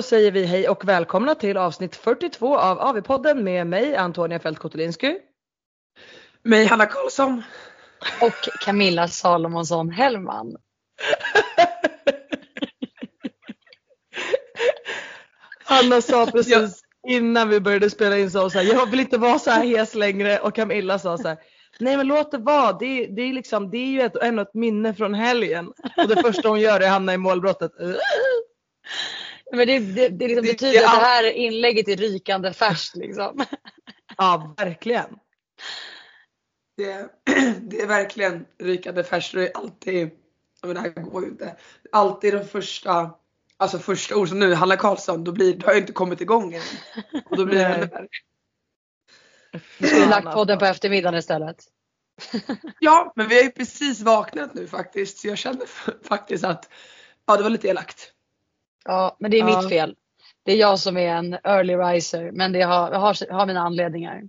Då säger vi hej och välkomna till avsnitt 42 av AV-podden med mig Antonia Fält Kotolinsky. Mig Hanna Karlsson. Och Camilla Salomonsson Hellman. Hanna sa precis innan vi började spela in så här, jag vill inte vara så här hes längre och Camilla sa så här, nej men låt det vara, det, är, det är liksom, det är ju ett, ännu ett minne från helgen. Och det första hon gör är att hamna i målbrottet. Men det, det, det liksom det, betyder att det här inlägget är rykande färskt liksom. Ja, verkligen. Det, det är verkligen rykande färskt. Det är alltid, men det här går ju inte. Alltid de första, alltså första ord som nu, Hanna Karlsson, då blir, det har jag inte kommit igång än. Och då blir det ännu värre. Skulle lagt podden på eftermiddagen istället. Ja, men vi har ju precis vaknat nu faktiskt. Så jag känner faktiskt att, ja det var lite elakt. Ja, men det är ja. mitt fel. Det är jag som är en early riser, men det har, jag har, har mina anledningar.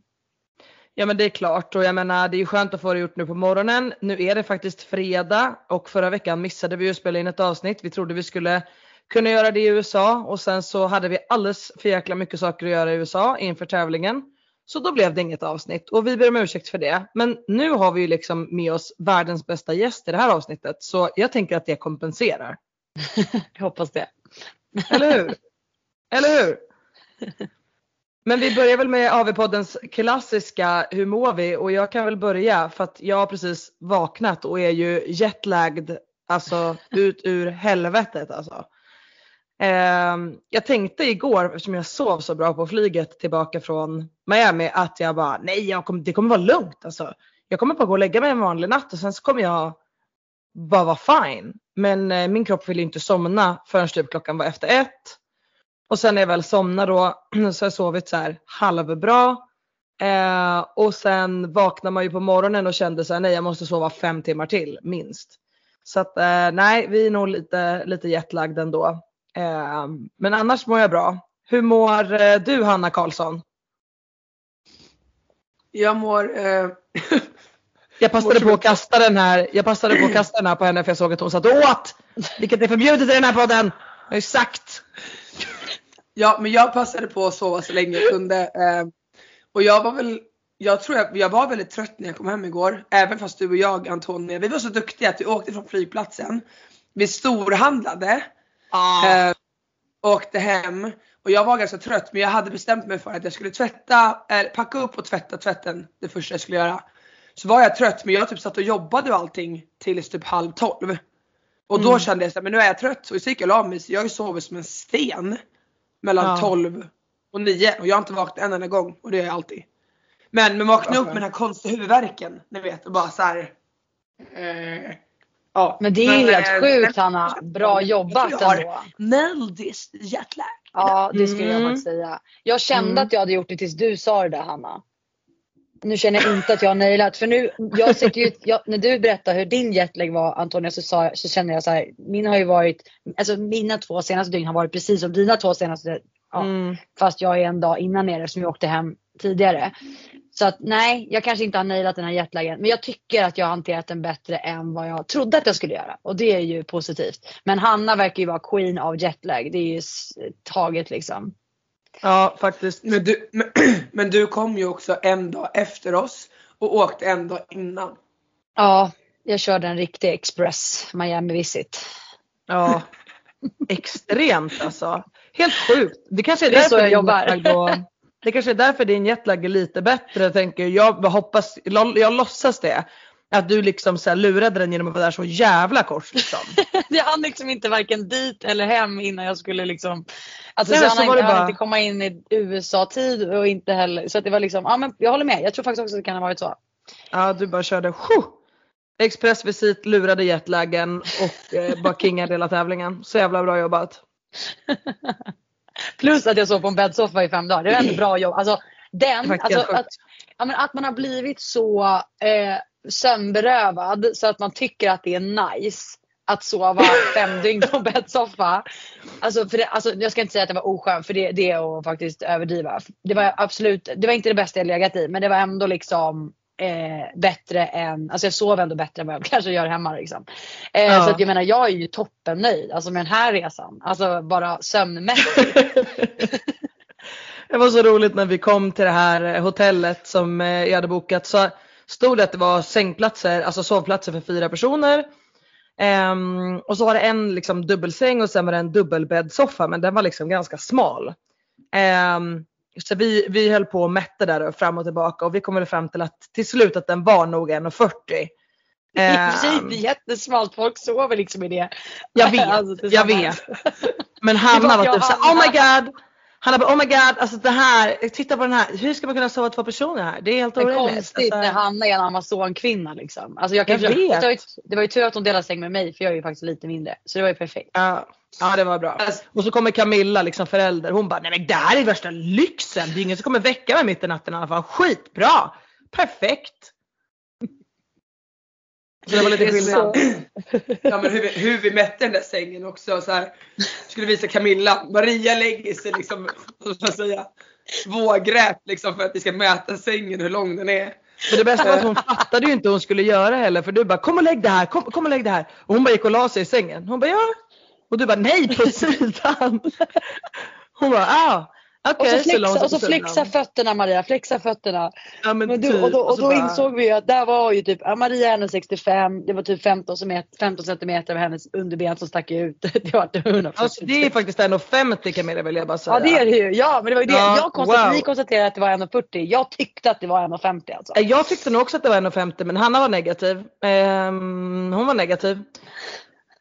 Ja men det är klart och jag menar det är ju skönt att få det gjort nu på morgonen. Nu är det faktiskt fredag och förra veckan missade vi att spela in ett avsnitt. Vi trodde vi skulle kunna göra det i USA och sen så hade vi alldeles för jäkla mycket saker att göra i USA inför tävlingen. Så då blev det inget avsnitt och vi ber om ursäkt för det. Men nu har vi ju liksom med oss världens bästa gäst i det här avsnittet så jag tänker att det kompenserar. jag hoppas det. Eller hur? Eller hur? Men vi börjar väl med AV-poddens klassiska Hur mår vi? Och jag kan väl börja för att jag har precis vaknat och är ju jetlagd alltså ut ur helvetet alltså. Eh, jag tänkte igår eftersom jag sov så bra på flyget tillbaka från Miami att jag bara nej jag kommer, det kommer vara lugnt alltså. Jag kommer bara gå och lägga mig en vanlig natt och sen så kommer jag bara var fine. Men eh, min kropp ville inte somna förrän typ klockan var efter ett. Och sen när jag väl somnade då så har jag sovit så här halvbra. Eh, och sen vaknar man ju på morgonen och kände så här, nej jag måste sova fem timmar till minst. Så att eh, nej vi är nog lite, lite jetlagd ändå. Eh, men annars mår jag bra. Hur mår eh, du Hanna Karlsson? Jag mår eh, Jag passade på att kasta den här, jag passade på att kasta den här på henne för jag såg att hon satt åt. Vilket är förbjudet i den här podden. Jag har ju sagt. Ja men jag passade på att sova så länge jag kunde. Eh, och jag var väl, jag tror jag, jag var väldigt trött när jag kom hem igår. Även fast du och jag Antonija, vi var så duktiga att vi åkte från flygplatsen. Vi storhandlade. Ah. Eh, åkte hem. Och jag var ganska trött men jag hade bestämt mig för att jag skulle tvätta, eller packa upp och tvätta tvätten det första jag skulle göra. Så var jag trött men jag typ satt och jobbade och allting tills typ halv tolv. Och mm. då kände jag att nu är jag trött och så gick jag och la mig så jag sovit som en sten. Mellan ja. 12 och 9 och jag har inte vaknat en enda gång och det är jag alltid. Men man vaknar upp med den här konstiga huvudvärken. Ni vet och bara så här, eh, Ja, men det är men, helt äh, sjukt Hanna. Bra jobbat ändå. Meldis jetlag. Ja det skulle mm. jag faktiskt säga. Jag kände mm. att jag hade gjort det tills du sa det där Hanna. Nu känner jag inte att jag har nailat. För nu, jag sitter ju, jag, när du berättar hur din jetlag var Antonija så, sa, så känner jag så här. Min har ju varit, alltså mina två senaste dygn har varit precis som dina två senaste. Ja, mm. Fast jag är en dag innan nere som jag åkte hem tidigare. Så att nej, jag kanske inte har nailat den här jetlagen. Men jag tycker att jag har hanterat den bättre än vad jag trodde att jag skulle göra. Och det är ju positivt. Men Hanna verkar ju vara queen av jetlag. Det är ju taget liksom. Ja faktiskt. Men du, men, men, du kom ju också en dag efter oss och åkte en dag innan. Ja, jag körde en riktig express Miami visit. Ja, extremt alltså. Helt sjukt. Det kanske är, det är så jag jobbar. Det kanske är därför din jetlag är lite bättre tänker jag. Jag hoppas, jag låtsas det att du liksom så här lurade den genom att vara där så jävla kort liksom. jag hann liksom inte varken dit eller hem innan jag skulle liksom. Alltså Nej, så, så han, han bara... inte komma in i USA-tid och inte heller. Så att det var liksom, ja men jag håller med. Jag tror faktiskt också att det kan ha varit så. Ja du bara körde Sjo! Expressvisit, lurade jetlagen och eh, bara kingade hela tävlingen. Så jävla bra jobbat. Plus att jag sov på en bäddsoffa i fem dagar. Det är ändå bra jobb. Alltså, den, alltså, att, ja, men att man har blivit så eh, sömnberövad så att man tycker att det är nice att sova fem dygn på bäddsoffa. Alltså, för det, alltså, jag ska inte säga att det var oskönt för det, det är att faktiskt överdriva. Det var absolut, det var inte det bästa jag legat i men det var ändå liksom eh, bättre än, alltså jag sov ändå bättre än vad jag kanske gör hemma liksom. Eh, Ja. Så att jag menar jag är ju toppennöjd alltså med den här resan. Alltså bara sömnmässigt. Det var så roligt när vi kom till det här hotellet som eh, jag hade bokat så stod det att det var sängplatser, alltså sovplatser för fyra personer. Ehm, och så var det en liksom dubbelsäng och sen var det en dubbelbäddsoffa men den var liksom ganska smal. Ehm, så vi, vi höll på och mätte där och fram och tillbaka och vi kom väl fram till att till slut att den var nog 1,40. I och för sig Ehm, det är jättesmalt, folk sover liksom i det. jag vet, Alltså, jag vet. Men Hanna var typ såhär, oh my Hanna. Hanna bara, oh my god, alltså det här, titta på den här. Hur ska man kunna sova två personer här? Det är helt orimligt. konstigt Alltså, när Hanna är en Amazonkvinna liksom. Alltså jag Jag kanske, vet. Det, var ju, det var ju tur att hon delade säng med mig för jag är ju faktiskt lite mindre. Så det var ju perfekt. ja, ja det var bra. Alltså, Och så kommer Camilla, liksom förälder. Hon bara, nej men det här är värsta lyxen. Det är ingen som kommer väcka mig mitt i natten i alla fall. Skitbra! Perfekt! Så det var lite skillnad. Ja men hur vi, hur vi mätte den där sängen också. Så här, skulle visa Camilla. Maria lägger sig liksom, vad ska man säga, svågräpt liksom för att vi ska mäta sängen hur lång den är. Men det bästa var att hon fattade ju inte hur hon skulle göra heller. För du bara, kom och lägg det här, kom, kom och lägg det här. Och hon bara gick och la sig i sängen. Hon bara, ja. Och du bara, nej på sidan. Hon bara, ah. Och Okej, så, flexa, sig och så flexa fötterna Maria, flexa fötterna. Ja, men Men du, typ. och då, och så då bara- insåg vi att där var ju typ, ja, Maria är 1,65, det var typ 15, cm, 15 centimeter av hennes underben som stack ut. Det var 140. Alltså, det är faktiskt 1,50 Camilla vill jag bara säga. Ja det är det ju. Ja men det var ju det. Ja, jag konstaterade, wow. Ni konstaterade att det var 1,40. Jag tyckte att det var 1,50 alltså. Eh, Jag tyckte nog också att det var 1,50 men Hanna var negativ. Ehm, hon var negativ.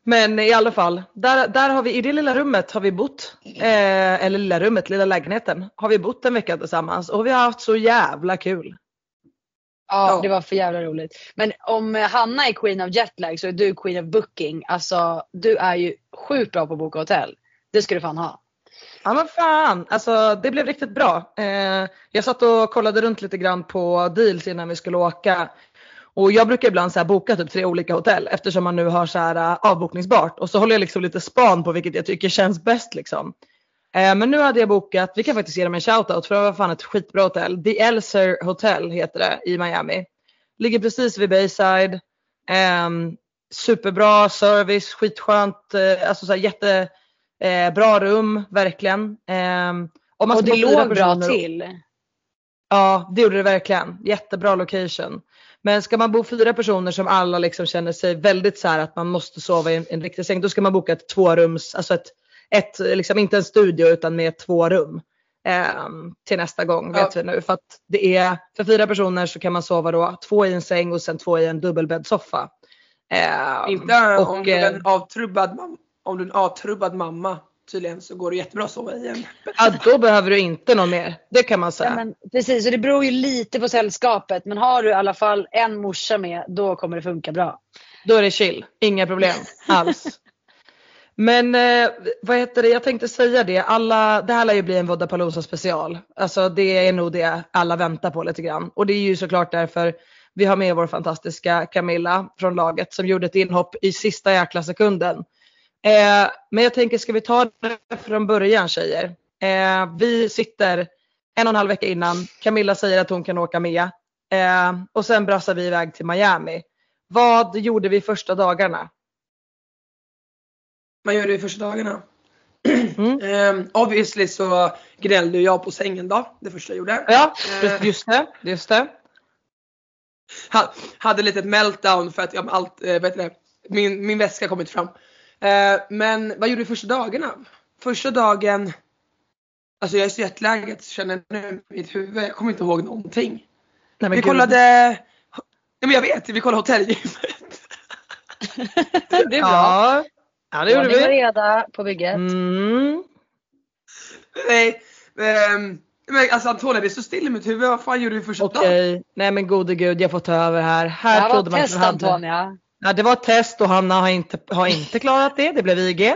Men i alla fall, där, där har vi, i det lilla rummet har vi bott, eh, eller lilla rummet, lilla lägenheten, har vi bott en vecka tillsammans och vi har haft så jävla kul. Ja, det var för jävla roligt. Men om Hanna är queen of jetlag så är du queen of booking. Alltså du är ju sjukt bra på att boka hotell. Det ska du fan ha. Ja men fan, alltså det blev riktigt bra. Eh, jag satt och kollade runt lite grann på deals innan vi skulle åka. Och jag brukar ibland så boka typ tre olika hotell eftersom man nu har så här uh, avbokningsbart. Och så håller jag liksom lite span på vilket jag tycker känns bäst liksom. Eh, men nu hade jag bokat, vi kan faktiskt ge dem en shoutout för det var fan ett skitbra hotell. The Elser Hotel heter det i Miami. Ligger precis vid Bayside. Ehm, superbra service, skitskönt, eh, alltså så här jätte Eh, rum, verkligen. Eh, om man Och det låg bra till. Ja, det gjorde det verkligen. Jättebra location. Men ska man bo fyra personer som alla liksom känner sig väldigt så här att man måste sova i en, en riktig säng, då ska man boka ett tvårums, alltså ett, ett liksom inte en studio utan med två rum. ehm, till nästa gång Ja. vet vi nu. För att det är, för fyra personer så kan man sova då två i en säng och sen två i en dubbelbäddsoffa. Ehm, Inte och, om du är eh, en avtrubbad, om du är en avtrubbad mamma tydligen så går det jättebra att sova i en. Ja, då behöver du inte någon mer. Det kan man säga. Ja, men, precis, och det beror ju lite på sällskapet. Men har du i alla fall en morsa med, då kommer det funka bra. Då är det chill. Inga problem alls. Men eh, vad heter det, jag tänkte säga det. Alla, det här lär ju bli en Vodapalooza special. Alltså det är nog det alla väntar på lite grann. Och det är ju såklart därför vi har med vår fantastiska Camilla från laget som gjorde ett inhopp i sista jäkla sekunden. Eh, men jag tänker, ska vi ta det från början tjejer? Eh, vi sitter en och en halv vecka innan. Camilla säger att hon kan åka med. Eh, och sen brassar vi iväg till Miami. Vad gjorde vi första dagarna? Man gör det i första dagarna. Mm. Ehm, obviously så gnällde jag på sängen då, det första jag gjorde. Ja, Eh. just det. Just det. Ha, hade lite meltdown för att jag, allt, eh, vet det, min, min väska kom inte fram. Eh, men vad gjorde vi första dagarna? Första dagen, alltså jag är så jetlaggad känner jag nu i mitt huvud, jag kommer inte ihåg någonting. Nej, men vi gud. kollade, ja men jag vet, vi kollade hotellgymmet. det är bra. Ja, ja det gjorde vi. reda på bygget. Mm. Nej, ehm, men alltså Antonija det är så still i mitt huvud, vad fan gjorde vi första dagen? Okej, nej men gode gud jag får ta över här. Det Här trodde ett man test att hade- Antonia. Ja, det var ett test och Hanna har inte, har inte klarat det. Det blev IG.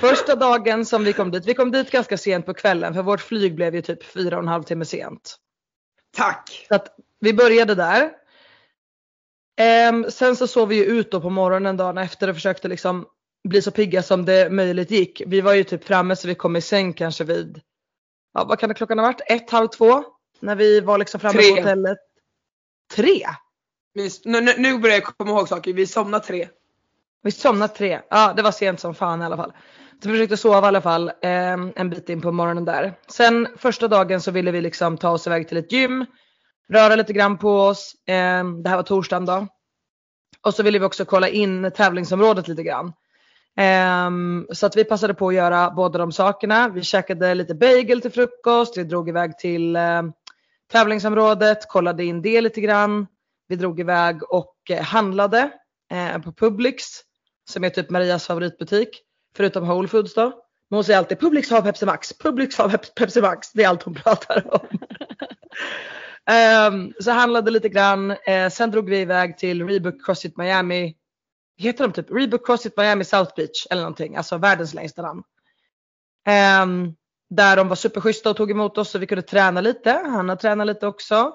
Första dagen som vi kom dit, vi kom dit ganska sent på kvällen för vårt flyg blev ju typ fyra och en halv timme sent. Tack! Så att vi började där. Ehm, sen så sov vi ju ut då på morgonen dagen efter och försökte liksom bli så pigga som det möjligt gick. Vi var ju typ framme så vi kom i säng kanske vid, ja vad kan det klockan ha varit? Ett, halv två? När vi var liksom framme Tre. på hotellet. tre. Vi, nu, nu- börjar jag komma ihåg saker, vi somnade tre. Vi somnade tre. Ja det var sent som fan i alla fall. Så vi försökte sova i alla fall eh, en bit in på morgonen där. Sen första dagen så ville vi liksom ta oss iväg till ett gym. Röra lite grann på oss. Eh, det här var torsdagen då. Och så ville vi också kolla in tävlingsområdet lite grann. Um, så att vi passade på att göra båda de sakerna. Vi käkade lite bagel till frukost. Vi drog iväg till eh, tävlingsområdet, kollade in det lite grann. Vi drog iväg och eh, handlade eh, på Publix som är typ Marias favoritbutik. Förutom Whole Foods då. Men hon säger alltid Publix har Pepsi Max, Publix har Pep- Pepsi Max. Det är allt hon pratar om. Ehm, så handlade lite grann. Eh, sen drog vi iväg till Reebok CrossFit Miami. Heter de typ Reebok CrossFit Miami South Beach eller någonting. Alltså världens längsta namn. Ehm, där de var superschyssta och tog emot oss så vi kunde träna lite. Hanna tränade lite också.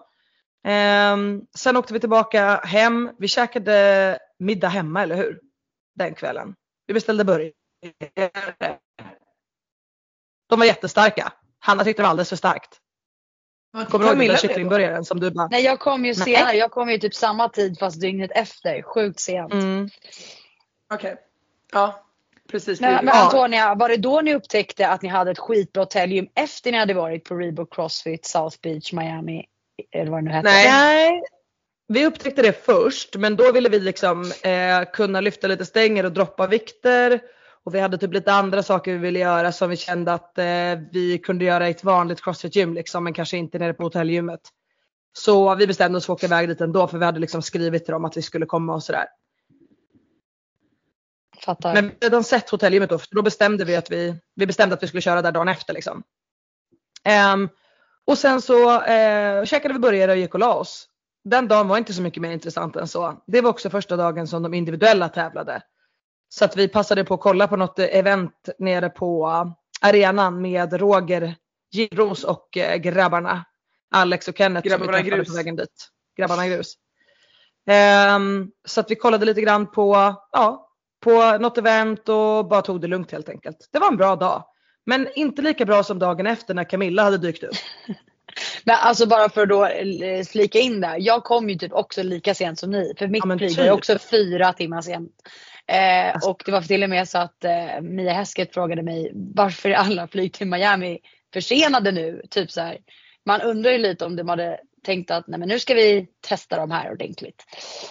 Ehm, sen åkte vi tillbaka hem. Vi käkade middag hemma, eller hur? Den kvällen. Vi beställde burgare. De var jättestarka. Hanna tyckte det var alldeles för starkt. Kommer du ihåg den där kycklingburgaren som du bara... Nej jag kom ju Nej. senare, jag kom ju typ samma tid fast dygnet efter. Sjukt sent. Mm. Okej. Ja, precis. Men, men. Antonia, var det då ni upptäckte att ni hade ett skitbra hotellgym efter ni hade varit på Reebok Crossfit, South Beach, Miami? Eller vad det nu hette. Nej. Nej. Vi upptäckte det först men då ville vi liksom eh, kunna lyfta lite stänger och droppa vikter. Och vi hade typ lite andra saker vi ville göra som vi kände att eh, vi kunde göra i ett vanligt crossfit-gym liksom men kanske inte nere på hotellgymmet. Så vi bestämde oss för att åka iväg dit ändå för vi hade liksom skrivit till dem att vi skulle komma och sådär. Fattar. Men vi hade redan sett hotellgymmet då, för då bestämde vi att vi, vi bestämde att vi skulle köra där dagen efter liksom. Ehm, och sen så eh, käkade vi burgare och gick och la oss. Den dagen var inte så mycket mer intressant än så. Det var också första dagen som de individuella tävlade. Så att vi passade på att kolla på något event nere på arenan med Roger Giros och eh, grabbarna. Alex och Kenneth Grabbarna som vi Grus. på vägen dit. Grabbarna Grus. Ehm, så att vi kollade lite grann på, ja, på något event och bara tog det lugnt helt enkelt. Det var en bra dag. Men inte lika bra som dagen efter när Camilla hade dykt upp. Men alltså bara för att då eh, flika in där. Jag kom ju typ också lika sent som ni. För mitt Ja, flyg typ. var ju också fyra timmar sent. Eh, Alltså. och det var till och med så att eh, Mia Häsket frågade mig varför är alla flyg till Miami försenade nu? Typ så här. Man undrar ju lite om de hade tänkt att nej men nu ska vi testa de här ordentligt.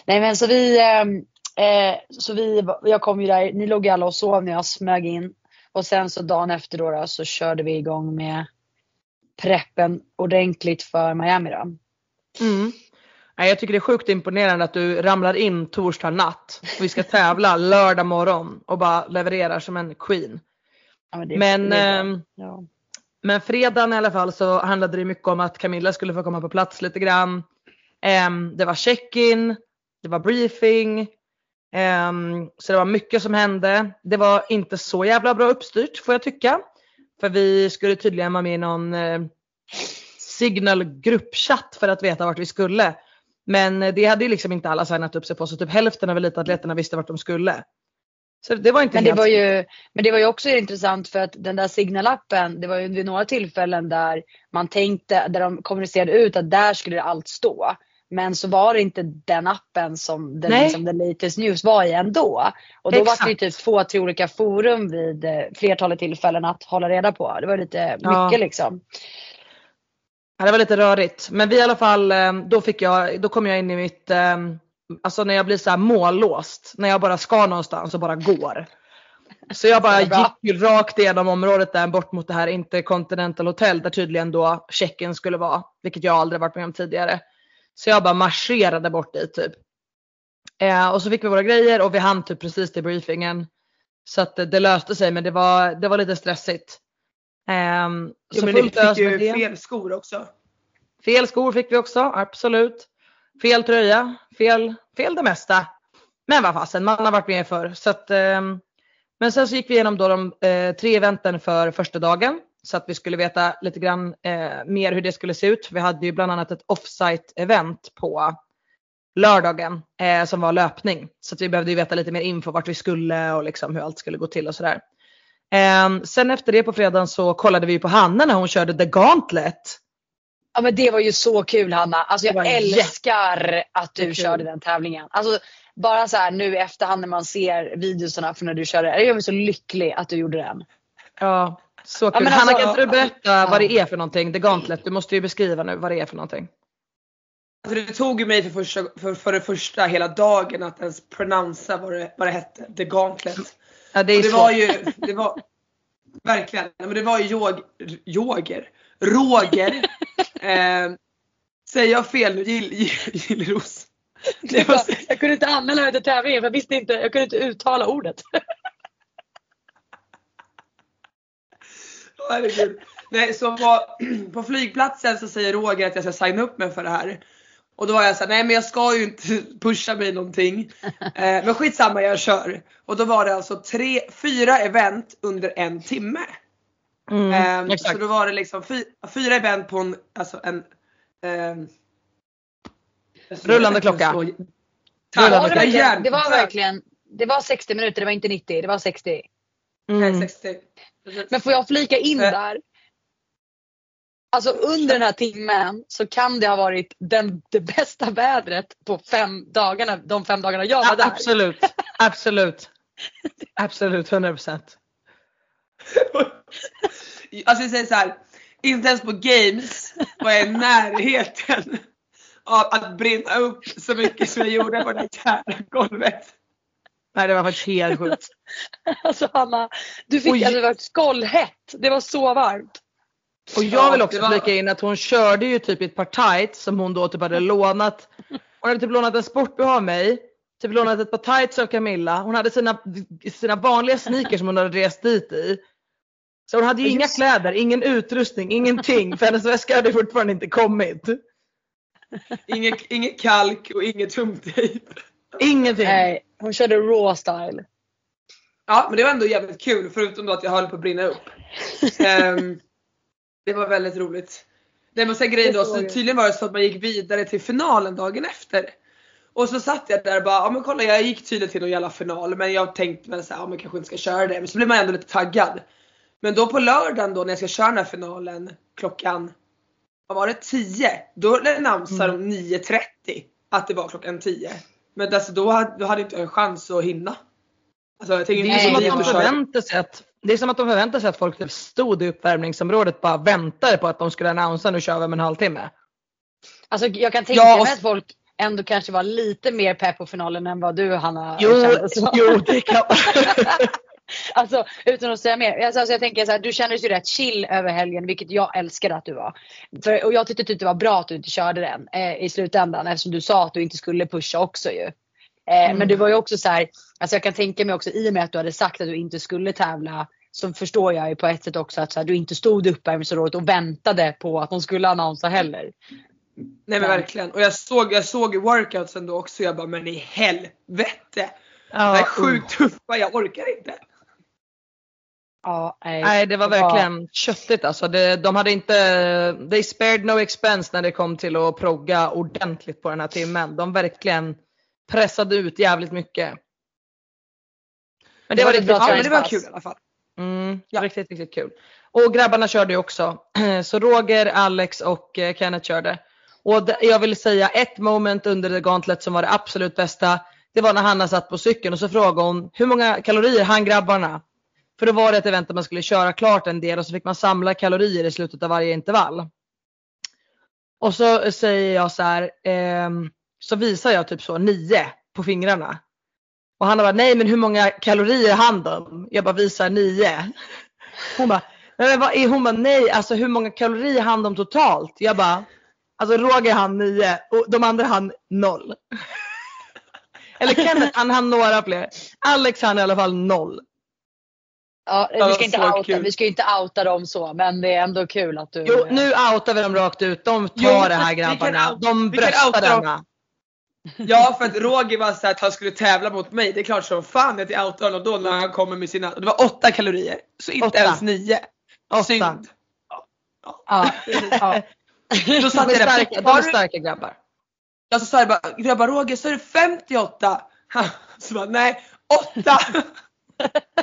Nej men så vi, ehm, eh, så vi, jag kom ju där, ni låg ju alla och sov när jag smög in. Och sen så dagen efter då, då så körde vi igång med preppen ordentligt för Miami då. Mm. Jag tycker det är sjukt imponerande att du ramlar in torsdag natt. Vi ska tävla lördag morgon och bara levererar som en queen. Ja, men Men, ehm, ja. Men fredagen i alla fall så handlade det mycket om att Camilla skulle få komma på plats lite grann. Ehm, det var check-in, det var briefing. Ehm, så det var mycket som hände. Det var inte så jävla bra uppstyrt får jag tycka. För vi skulle tydligen vara med i någon eh, signal gruppchatt för att veta vart vi skulle. Men eh, det hade ju liksom inte alla signat upp sig på så typ hälften av elitatleterna visste vart de skulle. Så det var inte Men, det helt var ju, men det var ju också intressant för att den där signalappen, det var ju vid några tillfällen där man tänkte, där de kommunicerade ut att där skulle allt stå. Men så var det inte den appen som den, Nej. liksom, den latest news var i ändå. Och då var det ju Exakt. typ två, tre olika forum vid eh, flertalet tillfällen att hålla reda på. Det var lite Ja. mycket liksom. Ja, det var lite rörigt. Men vi i alla fall, eh, då fick jag, då kom jag in i mitt, eh, alltså när jag blir så här mållåst. När jag bara ska någonstans och bara går. Så jag bara gick ju rakt igenom området där bort mot det här Intercontinental Hotel där tydligen då checken skulle vara. Vilket jag aldrig varit med om tidigare. Så jag bara marscherade bort dit typ. Eh, och så fick vi våra grejer och vi hann typ precis till briefingen. Så att det, det löste sig men det var, det var lite stressigt. Ehm, Jo, så men ni fick ju det. fel skor också. Fel skor fick vi också, absolut. Fel tröja, fel, fel det mesta. Men vad fasen, man har varit med förr. Så att, ehm, men sen så gick vi igenom då de eh, tre eventen för första dagen. Så att vi skulle veta lite grann eh, mer hur det skulle se ut. Vi hade ju bland annat ett offsite event på lördagen eh, som var löpning. Så vi behövde ju veta lite mer info vart vi skulle och liksom hur allt skulle gå till och sådär. Ehm, sen efter det på fredagen så kollade vi på Hanna när hon körde The Gauntlet. Ja men det var ju så kul Hanna. Alltså jag älskar att du körde den tävlingen. Alltså bara så här nu i efterhand när man ser videosarna från när du körde. Jag är så lycklig att du gjorde den. Ja, så kul. men Hanna alltså- kan inte du berätta Ja. vad det är för någonting? The Gauntlet. Du måste ju beskriva nu vad det är för någonting. Alltså det tog ju mig för, första, för, för det första hela dagen att ens pronouncea vad det, vad det hette. The Gauntlet. Ja, det är Och det var ju, det var verkligen, men det var ju Jog, Joger, Roger. eh, säger jag fel nu? Gill, Gill, Gillros. Det var, jag kunde inte anmäla mig till tävlingen för jag visste inte, jag kunde inte uttala ordet. Herregud. Nej, så på, på flygplatsen så säger Roger att jag ska signa upp mig för det här. Och då var jag såhär, nej men jag ska ju inte pusha mig någonting. Eh, men skitsamma jag kör. Och då var det alltså tre, fyra event under en timme. Mm, exakt. så då var det liksom fy, fyra event på en, alltså en ehm, Rullande klocka. Så- Rullande Var det, klocka. det var verkligen, det var 60 minuter, det var inte 90, det var 60. Nej, Mm. 60. Precis. Men får jag flika in där? Alltså under den här timmen så kan det ha varit den, det bästa vädret på fem dagarna, de fem dagarna jag var där. absolut. Absolut. Absolut, 100%. Alltså jag säger så här. Inte ens på games var jag i närheten av att brinna upp så mycket som jag gjorde på det här golvet. Nej det var faktiskt helt sjukt. Alltså Hanna, du fick Oj. alltså det var skållhett. Det var så varmt. Och jag vill också det var- flika in att hon körde ju typ i ett par tights som hon då typ hade lånat. Hon hade typ lånat en sportbh av mig. Typ lånat ett par tights av Camilla. Hon hade sina, sina vanliga sneakers som hon hade rest dit i. Så hon hade ju inga kläder, ingen utrustning, ingenting. För hennes väska hade fortfarande inte kommit. Inget, inget kalk och inget tumtejp. Ingenting. Nej, hon körde raw style. Ja men det var ändå jävligt kul förutom då att jag höll på att brinna upp. Ehm, det var väldigt roligt. Nej men sen grejen då, så tydligen var det så att man gick vidare till finalen dagen efter. Och så satt jag där och bara, ja men kolla jag gick tydligen till någon jävla final men jag tänkte väl såhär, ja men kanske inte ska köra det. Men så blir man ändå lite taggad. Men då på lördagen då när jag ska köra den här finalen klockan, vad var det, 10? Då annonsar Mm. de 9.30 att det var klockan 10. Men alltså då hade, då hade inte jag en chans att hinna. Alltså jag tänker Det är, som att de förväntar sig att, det är som att de förväntar sig att folk typ stod i uppvärmningsområdet bara väntade på att de skulle annonsera nu kör vi om en halvtimme. Alltså jag kan tänka Ja, och- mig att folk ändå kanske var lite mer pepp på finalen än vad du Hanna Jo, kände som. jo det kan Alltså utan att säga mer. Alltså, alltså, jag tänker så här, du kändes ju rätt chill över helgen vilket jag älskade att du var. För, och jag tyckte typ det var bra att du inte körde den eh, i slutändan eftersom du sa att du inte skulle pusha också ju. Eh, Mm. Men du var ju också så här, alltså jag kan tänka mig också i och med att du hade sagt att du inte skulle tävla så förstår jag ju på ett sätt också att så här, du inte stod i uppvärmningsområdet och väntade på att de skulle annonsera heller. Nej men verkligen. Och jag såg, jag såg workoutsen då också jag bara men i helvete. Det Ja, är sjukt tuffa, jag orkar inte. Ja, nej. Nej det var verkligen köttigt alltså. Det, de hade inte, they spared no expense när det kom till att progga ordentligt på den här timmen. De verkligen pressade ut jävligt mycket. Men det, Det var var riktigt Ja men det var kul i alla fall. Mm, Ja. Riktigt, riktigt kul. Och grabbarna körde ju också. Så Roger, Alex och eh, Kenneth körde. Och det, jag vill säga ett moment under The Gauntlet som var det absolut bästa. Det var när Hanna satt på cykeln och så frågade hon hur många kalorier han grabbarna? För då var det ett event där man skulle köra klart en del och så fick man samla kalorier i slutet av varje intervall. Och så säger jag så här, eh, så visar jag typ så nio på fingrarna. Och han bara, nej men hur många kalorier hann de? Jag bara visar nio. Hon bara, nej, men vad är, hon bara, nej alltså hur många kalorier hann de totalt? Jag bara, alltså Roger hann nio och de andra hann noll. Eller Kenneth han hann några fler. Alex hann i alla fall noll. Ja, Ja, vi, ska inte outa, kul. vi ska inte outa dem så men det är ändå kul att du... Jo nu outar vi dem rakt ut. De tar Jo, det här grabbarna. out- De vi kan bröstar outa dem. denna. Ja för att Roger var så att han skulle tävla mot mig. Det är klart som fan att jag outar honom då när han kommer med sina, det var åtta kalorier. Så inte Åtta. ens nio. Åtta. Synd. Ja, ja. Då satt De är jag där, starka, de är starka grabbar. Ja så sa jag bara, jag bara Roger så är det 58? Han så bara nej, 8!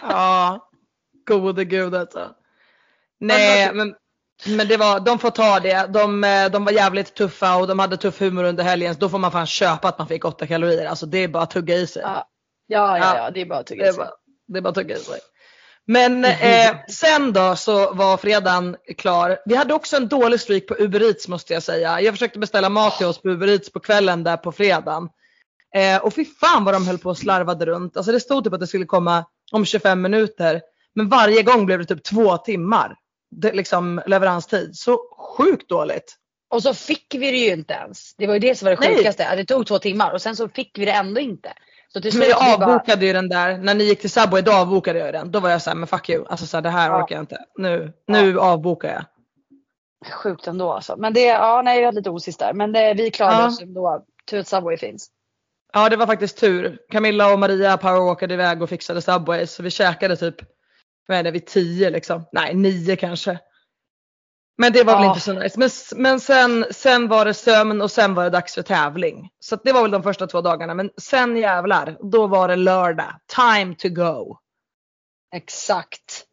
Ja, gode gud alltså. Nej Men men Men det var, de får ta det. De, eh, de var jävligt tuffa och de hade tuff humor under helgen. Så då får man fan köpa att man fick 8 kalorier. Alltså det är bara att tugga i sig. Ja, ja, ja, ja det är bara att tugga Det i är sig. bara, det är bara att tugga i sig. Men eh, sen då så var fredagen klar. Vi hade också en dålig streak på Uber Eats måste jag säga. Jag försökte beställa mat till oss på Uber Eats på kvällen där på fredagen. Eh, och fy fan vad de höll på och slarvade runt. Alltså det stod typ att det skulle komma om 25 minuter. Men varje gång blev det typ två timmar. Det, liksom leveranstid. Så sjukt dåligt. Och så fick vi det ju inte ens. Det var ju det som var det Nej. sjukaste. Att det tog två timmar och sen så fick vi det ändå inte. Så till Men slut jag vi bara, avbokade ju den där, när ni gick till Subway då avbokade jag den. Då var jag såhär, men fuck you. Alltså så här, det här Ja. orkar jag inte. Nu, nu avbokar jag. Sjukt ändå alltså. Men det, ja nej vi hade lite osis där. Men det, vi klarade Ja. oss ändå. Tur att Subway finns. Ja det var faktiskt tur. Camilla och Maria powerwalkade iväg och fixade Subway så vi käkade typ, vad är det, vid 10 liksom. Nej 9 kanske. Men det var väl Ja. inte så nice. Men, men sen, sen var det sömn och sen var det dags för tävling. Så det var väl de första två dagarna. Men sen jävlar, då var det lördag. Time to go. Exakt.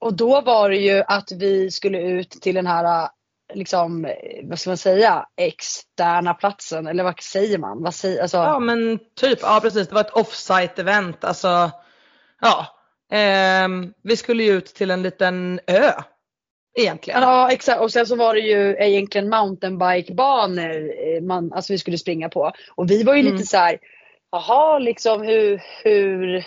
Och då var det ju att vi skulle ut till den här, liksom, vad ska man säga, externa platsen. Eller vad säger man? Vad säger, alltså, Ja men typ, ja precis. Det var ett offsite event. Alltså, ja. Ehm, vi skulle ju ut till en liten ö. Egentligen. Ja exakt och sen så var det ju egentligen mountainbikebanor eh, man, alltså vi skulle springa på. Och vi var ju Mm. lite så här, jaha liksom hur, hur,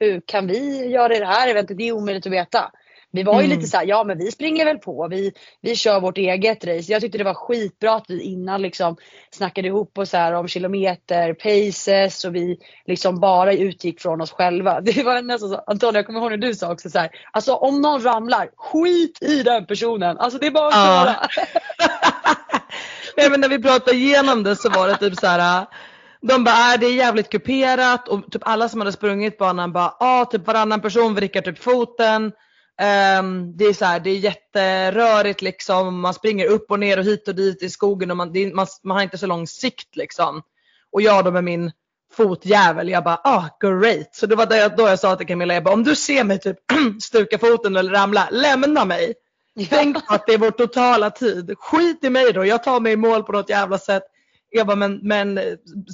hur kan vi göra det här eventet? Det är omöjligt att veta. Vi var ju Mm. lite så här, ja men vi springer väl på, vi, vi kör vårt eget race. Jag tyckte det var skitbra att vi innan liksom snackade ihop oss här om kilometer, paces och vi liksom bara utgick från oss själva. Det var nästan så, Antonija jag kommer ihåg när du sa också så här, alltså om någon ramlar, skit i den personen. Alltså det är bara att Ja. köra. Nej, men när vi pratade igenom det så var det typ så här. äh, De bara, äh, det är jävligt kuperat och typ alla som hade sprungit banan bara, ah, typ varannan person vrickar typ foten. Ehm, det är så här, det är jätterörigt liksom. Man springer upp och ner och hit och dit i skogen och man, det man, man har inte så lång sikt liksom. Och jag då med min fotjävel, jag bara, ah great. Så det var då jag, då jag sa till Camilla, jag bara, om du ser mig typ stuka foten eller ramla, lämna mig. Tänk på att det är vår totala tid. Skit i mig då, jag tar mig i mål på något jävla sätt. Jag bara, men, men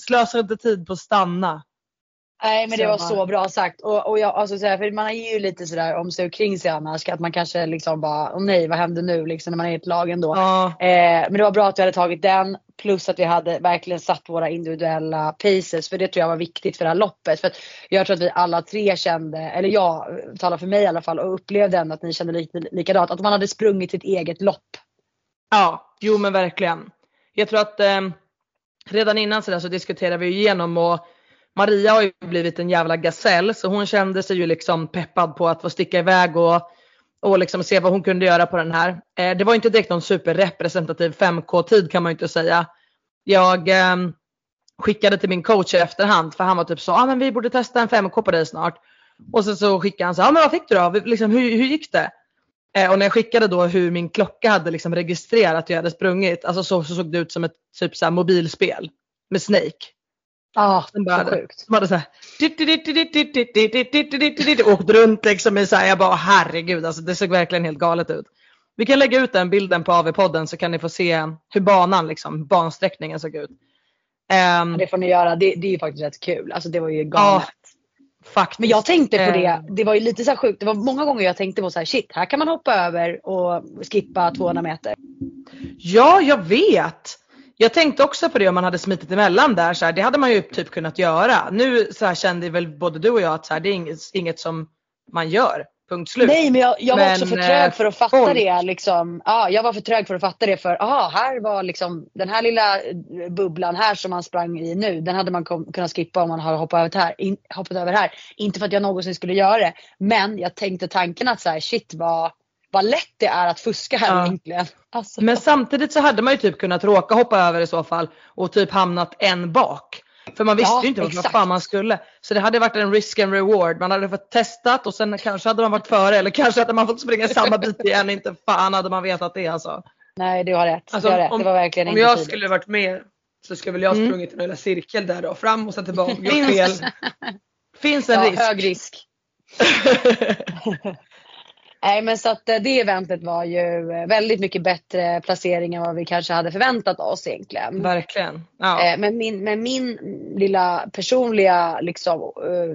slösa inte tid på att stanna. Nej men det var så bra sagt. Och, och jag, alltså, så här, för man är ju lite sådär om sig och kring sig annars. Att man kanske liksom bara, åh nej vad händer nu liksom när man är i ett lag ändå. Ja, Eh, men det var bra att vi hade tagit den. Plus att vi hade verkligen satt våra individuella paces. För det tror jag var viktigt för det här loppet. För jag tror att vi alla tre kände, eller jag talar för mig i alla fall och upplevde ändå att ni kände lite likadant. Att man hade sprungit sitt eget lopp. ja, jo men verkligen. Jag tror att eh, redan innan så, där så diskuterade vi igenom och Maria har ju blivit en jävla gasell så hon kände sig ju liksom peppad på att få sticka iväg och, och liksom se vad hon kunde göra på den här. Eh, det var inte direkt någon superrepresentativ 5K-tid kan man ju inte säga. Jag eh, skickade till min coach i efterhand för han var typ så, ah, men vi borde testa en 5K på dig snart. Och sen så skickade han så, ah, men vad fick du då? Liksom, hur, hur gick det? Eh, och när jag skickade då hur min klocka hade liksom registrerat att jag hade sprungit, alltså så, så såg det ut som ett typ så här mobilspel med Snake. Ja, bara så sjukt. Som hade så här, åkt runt liksom i så här, jag bara herregud alltså det såg verkligen helt galet ut. Vi kan lägga ut den bilden på AV-podden så kan ni få se hur banan liksom, bansträckningen såg ut. Ehm, Det får ni göra. Det, det är ju faktiskt rätt kul. Alltså det var ju galet. faktiskt. Men jag tänkte på det, Eh. det var ju lite så sjukt. Det var många gånger jag tänkte på så här, shit, här kan man hoppa över och skippa 200 meter. Ja, jag vet. Jag tänkte också på det om man hade smitit emellan där. Så här, det hade man ju typ kunnat göra. Nu så här, kände väl både du och jag att så här, det är inget, inget som man gör. Punkt slut. Nej men jag, jag var Men, också för eh, trög för att fatta folk- det. Liksom. Ja, jag var för trög för att fatta det för, aha, här var liksom den här lilla eh, bubblan här som man sprang i nu. Den hade man kom, kunnat skippa om man hade hoppat över här. In, hoppat över här. Inte för att jag någonsin skulle göra det. Men jag tänkte tanken att så här, shit vad, vad lätt det är att fuska här Ja. egentligen. Alltså, Men samtidigt så hade man ju typ kunnat råka hoppa över i så fall och typ hamnat en bak. För man visste Ja, ju inte vad exakt. fan man skulle. Så det hade varit en risk and reward. Man hade fått testat och sen kanske hade man varit före eller kanske hade man fått springa samma bit igen. Inte fan hade man vetat det alltså. nej du har rätt. Alltså, du har rätt. om- det var verkligen Om jag tydligt. skulle varit med så skulle väl jag Mm. sprungit en hela cirkel där då. Fram och sen tillbaka. Gjort Finns- fel. Finns en ja, risk. hög risk. Nej men så att eh, det eventet var ju eh, väldigt mycket bättre placering än vad vi kanske hade förväntat oss egentligen. Verkligen. Ja. Eh, Men min, men min lilla personliga liksom,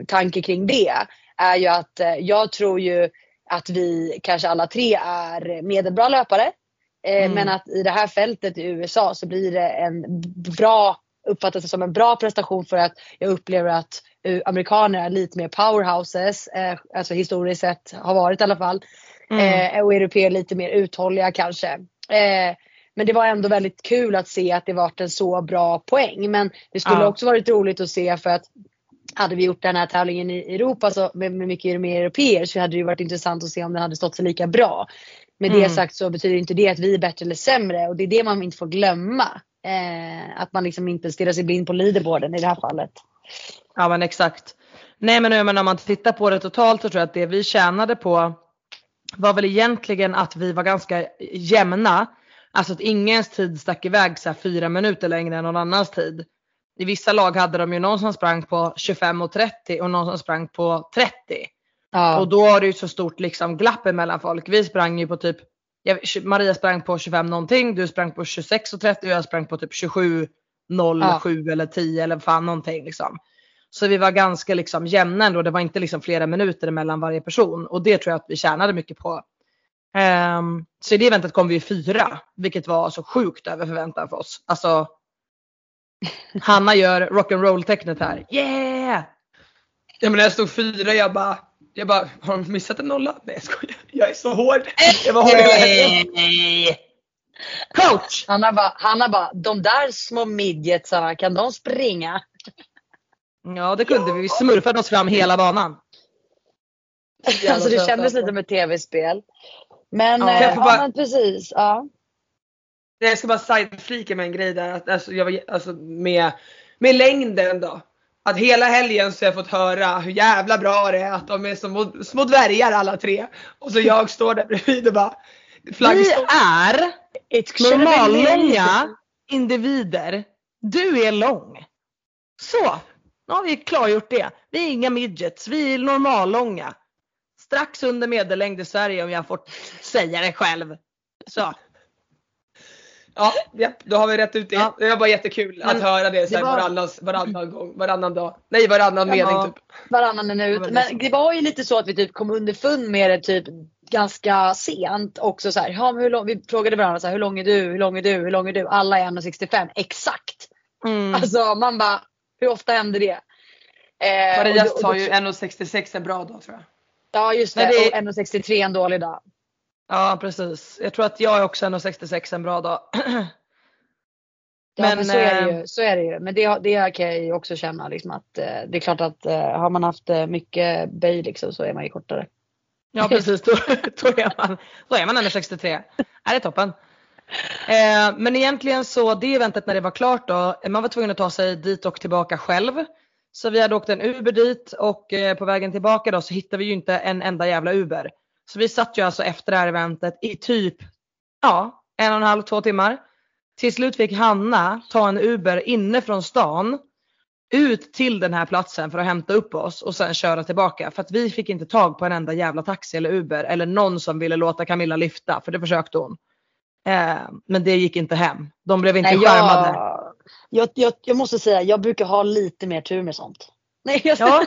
tanke kring det är ju att jag tror ju att vi kanske alla tre är medelbra löpare. Mm. Men att i det här fältet i USA så blir det en bra, uppfattas det som en bra prestation för att jag upplever att amerikaner är lite mer powerhouses, eh, alltså historiskt sett har varit i alla fall. Mm. Eh, och europeer lite mer uthålliga kanske. Eh, men det var ändå väldigt kul att se att det varit en så bra poäng. Men det skulle Ja. också varit roligt att se för att hade vi gjort den här tävlingen i Europa så med, med mycket mer europeer så hade det varit intressant att se om den hade stått sig lika bra. Med det Mm. sagt så betyder inte det att vi är bättre eller sämre och det är det man inte får glömma. Eh, att man liksom inte stirrar sig blind på leaderboarden i det här fallet. Ja men exakt. Nej men, men om man tittar på det totalt så tror jag att det vi tjänade på var väl egentligen att vi var ganska jämna. Alltså att ingens tid stack iväg så här fyra minuter längre än någon annans tid. I vissa lag hade de ju någon som sprang på 25 och 30 och någon som sprang på 30. Ja. Och då har det ju så stort liksom glapp mellan folk. Vi sprang ju på typ, Maria sprang på 25 någonting, du sprang på 26 och 30 och jag sprang på typ 27, 0, Ja. 7 eller 10 eller fan någonting liksom. Så vi var ganska liksom jämna ändå. Det var inte liksom flera minuter mellan varje person och det tror jag att vi tjänade mycket på. Ehm, så i det eventet kom vi fyra, vilket var så sjukt över förväntan för oss. Alltså Hanna gör rock'n'roll tecknet här. Yeah! Ja men när jag stod fyra jag bara, jag bara, har de missat en nolla? Nej jag skojar, jag är så hård. Jag var hård Hey! Coach! Hanna bara, Hanna bara, de där små midgetsarna, kan de springa? Ja det kunde vi. Vi smurfade oss fram hela banan. Alltså det kändes alltså. lite som ett tv-spel. Men, Ja. Jag får ja bara- men precis. Ja. Jag ska bara sideflika med en grej där. Att, alltså, jag var, alltså, med, med längden då. Att hela helgen så har jag fått höra hur jävla bra det är att de är som små dvärgar alla tre. Och så jag står där bredvid och bara Vi flaggstång. är been me. normallånga individer. Du är lång. Så, nu har vi klargjort det. Vi är inga midgets, vi är normallånga. Strax under medellängd i Sverige om jag får säga det själv. Så. Ja, då har vi rätt ut det. Ja. Det var bara jättekul att Men höra det, så det var- varannan, varannan gång, varannan dag. Nej varannan mening Ja. typ. Varannan minut. Men det var ju lite så att vi typ kom underfund med det typ ganska sent också så här, ja, hur lång, vi frågade varandra så här, hur lång är du, hur lång är du, hur lång är du? Alla är 1,65 exakt. Mm. Alltså man bara, hur ofta händer det? Eh, Maria sa ju 1,66 en bra dag tror jag. Ja just det, Nej, det är- och 1,63 en dålig dag. Ja precis. Jag tror att jag är också 1,66 en bra dag. Ja men, så, är det eh, ju, så är det ju. Men det, det kan jag ju också känna liksom att eh, det är klart att eh, har man haft eh, mycket böj liksom så är man ju kortare. Ja precis, då, då är man, då är man 1,63. Ja, det är toppen. Eh, men egentligen så det eventet när det var klart då, eh, man var tvungen att ta sig dit och tillbaka själv. Så vi hade åkt en Uber dit och eh, på vägen tillbaka då så hittade vi ju inte en enda jävla Uber. Så vi satt ju alltså efter det här eventet i typ, ja, en och en halv, två timmar. Till slut fick Hanna ta en Uber inne från stan ut till den här platsen för att hämta upp oss och sen köra tillbaka. För att vi fick inte tag på en enda jävla taxi eller Uber eller någon som ville låta Camilla lyfta för det försökte hon. Eh, men det gick inte hem. De blev inte Nej, skärmade. jag, jag, jag, jag måste säga, jag brukar ha lite mer tur med sånt. Nej, jag, Ja,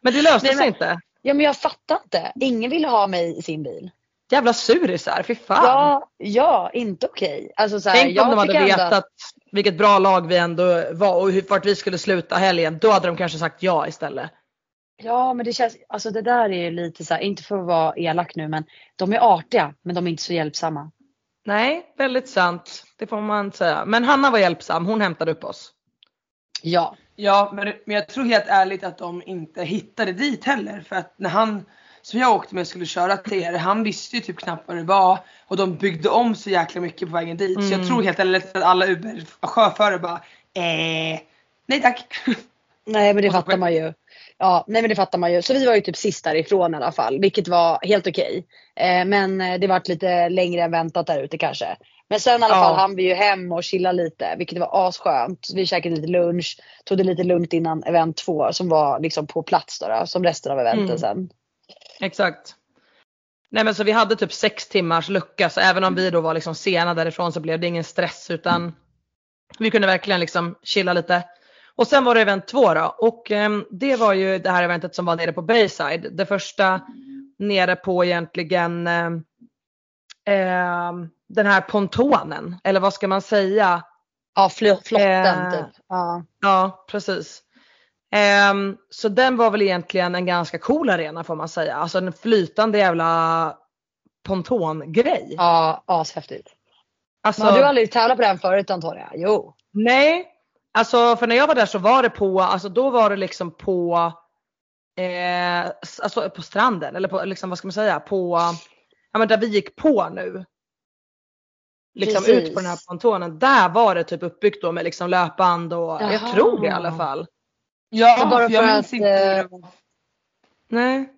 men det löste Nej, sig men- inte. ja men jag fattar inte. Ingen ville ha mig i sin bil. Jävla surisar, fy fan. Ja, ja inte okej. Alltså, så här, Tänk om de hade vetat att- vilket bra lag vi ändå var och hur, vart vi skulle sluta helgen. Då hade de kanske sagt ja istället. Ja men det känns, alltså det där är ju lite så här, inte för att vara elak nu men de är artiga men de är inte så hjälpsamma. Nej, väldigt sant. Det får man säga. Men Hanna var hjälpsam. Hon hämtade upp oss. Ja. Ja men, men jag tror helt ärligt att de inte hittade dit heller. För att när han som jag åkte med skulle köra till er, han visste ju typ knappt vad det var. Och de byggde om så jäkla mycket på vägen dit. Så jag Mm. tror helt ärligt att alla Uber-chaufförer bara eh, nej tack. Nej men det fattar man ju. Ja, nej men det fattar man ju. Så vi var ju typ sist därifrån i alla fall, vilket var helt okej. Eh, men eh, det vart lite längre än väntat där ute kanske. Men sen i alla Ja. fall hann vi ju hem och chilla lite, vilket var asskönt. Vi käkade lite lunch, tog det lite lugnt innan event två som var liksom på plats då, då som resten av eventen Mm. sen. Exakt. Nej men så vi hade typ sex timmars lucka så även om vi då var liksom sena därifrån så blev det ingen stress utan vi kunde verkligen liksom chilla lite. Och sen var det event två då och eh, det var ju det här eventet som var nere på Bayside. Det första nere på egentligen eh, eh, den här pontonen eller vad ska man säga? Ja flotten Eh, typ. Ja. Ja precis. Så den var väl egentligen en ganska cool arena får man säga. Alltså en flytande jävla pontongrej. Ja, ashäftigt. Alltså, Men har du aldrig tävlat på den förut Antonija? Jo. Nej, alltså för när jag var där så var det på, alltså då var det liksom på, eh, alltså på stranden eller på, liksom vad ska man säga, på, ja men där vi gick på nu. Liksom Precis. ut på den här pontonen, där var det typ uppbyggt då med liksom löpband och jag Jaha. tror det i alla fall. Ja, Men bara för jag minns att, inte var. Nej.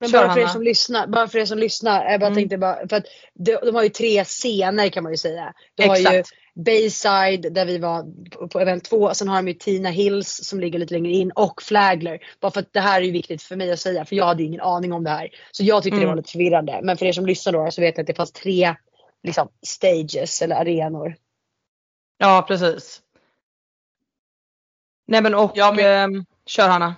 Men Kör, bara för, er som lyssnar, bara för er som lyssnar, jag bara Mm. tänkte bara, för att de, de har ju tre scener kan man ju säga. De har ju Exakt. Bayside där vi var på, event två, sen har de ju Tina Hills som ligger lite längre in och Flagler. Bara för att det här är ju viktigt för mig att säga för jag hade ju ingen aning om det här. Så jag tyckte det Mm. var lite förvirrande. Men för er som lyssnar då så vet ni att det fanns tre liksom, stages eller arenor. Ja precis. Nej men och, Ja, men- ehm, kör Hanna.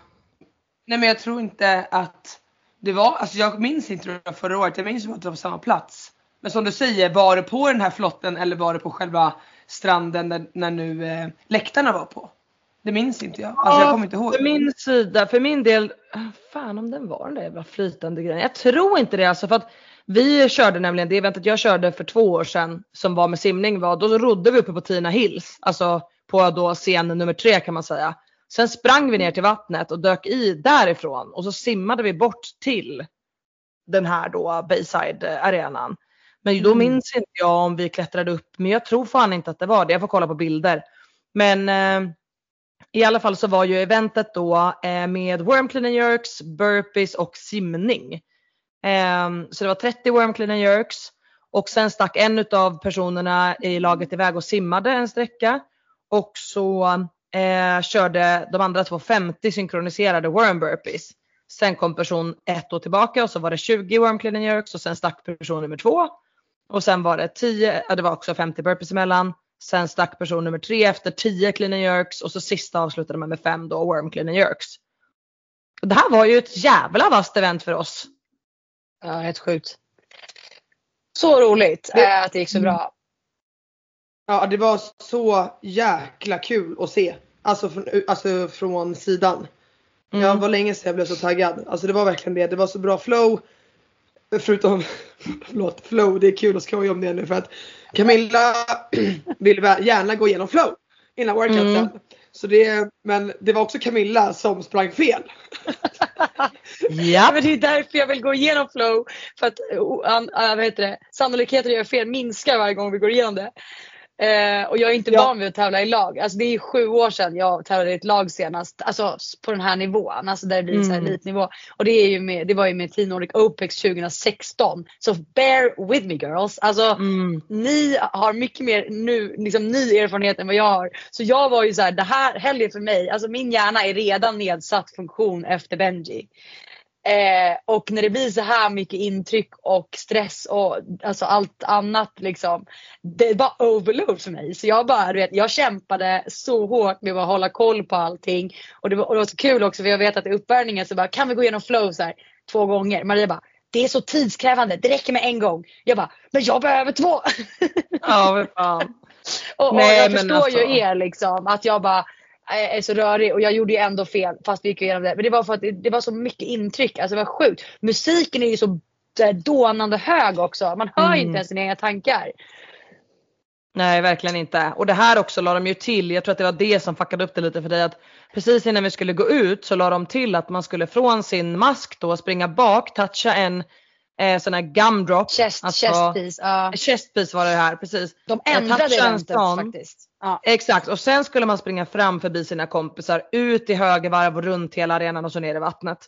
Nej men jag tror inte att det var, alltså jag minns inte det förra året, jag minns att det var på samma plats. Men som du säger, var det på den här flotten eller var det på själva stranden när, när nu eh, läktarna var på? Det minns inte jag. Alltså jag kommer inte ihåg. För min sida, för min del, fan om den var den där jävla flytande grejen. Jag tror inte det alltså för att vi körde nämligen det eventet jag körde för två år sedan som var med simning var, då rodde vi uppe på Tina Hills, alltså på då scen nummer tre kan man säga. Sen sprang vi ner till vattnet och dök i därifrån och så simmade vi bort till den här då Bayside arenan. Men då Mm. minns inte jag om vi klättrade upp, men jag tror fan inte att det var det. Jag får kolla på bilder. Men eh, i alla fall så var ju eventet då eh, med worm clean and jerks, burpees och simning. Ehm, så det var 30 worm clean and jerks och sen stack en av personerna i laget iväg och simmade en sträcka och så eh, körde de andra två 50 synkroniserade worm burpees. Sen kom person ett då tillbaka och så var det 20 worm clean and jerks och sen stack person nummer två. Och sen var det 10, ja det var också 50 burpees emellan. Sen stack person nummer tre efter 10 clean and jerks och så sista avslutade man med 5 då worm clean and jerks. Det här var ju ett jävla vasst event för oss. Ja, helt sjukt. Så roligt Det- eh, att det gick så bra. Ja det var så jäkla kul att se. Alltså från, alltså från sidan. Mm. Jag var länge sedan jag blev så taggad. Alltså det var verkligen det. Det var så bra flow. Förutom, förlåt, flow. Det är kul att skoja om det nu för att Camilla vill gärna gå igenom flow innan workouten. Mm. Så det, men det var också Camilla som sprang fel. Ja. Men det är därför jag vill gå igenom flow. För att uh, uh, vad heter det? sannolikheten att göra fel minskar varje gång vi går igenom det. Eh, och jag är inte Ja. van vid att tävla i lag. Alltså det är sju år sedan jag tävlade i ett lag senast. Alltså på den här nivån. Alltså där det blir så här Mm. elitnivå. Och det, är ju med, det var ju med Team Nordic Opex 2016. Så bear with me girls. Alltså Mm. ni har mycket mer nu, liksom, ny erfarenhet än vad jag har. Så jag var ju så här, det här helgen för mig, alltså min hjärna är redan nedsatt funktion efter Benji. Eh, och när det blir så här mycket intryck och stress och alltså allt annat liksom. Det bara overload för mig. Så jag bara, du vet, jag kämpade så hårt med att hålla koll på allting. Och det var, och det var så kul också för jag vet att i uppvärmningen så bara, kan vi gå igenom flow så här två gånger? Maria bara, det är så tidskrävande, det räcker med en gång. Jag bara, men jag behöver två! Ja, vad fan. Och, och jag men förstår alltså- ju er liksom att jag bara är så rörig och jag gjorde ju ändå fel fast vi gick igenom det. Men det var för att det, det var så mycket intryck, alltså det var sjukt. Musiken är ju så dånande hög också. Man hör Mm. inte ens sina egna tankar. Nej verkligen inte. Och det här också la de ju till, jag tror att det var det som fuckade upp det lite för dig att precis innan vi skulle gå ut så la de till att man skulle från sin mask då springa bak, toucha en eh, sån här gumdrop. Chest, Alltså- chest piece. Ja. Chest piece var det här precis. De ändrade eventet sån. faktiskt. Ja. Exakt och sen skulle man springa fram förbi sina kompisar ut i höger varv och runt hela arenan och så ner i vattnet.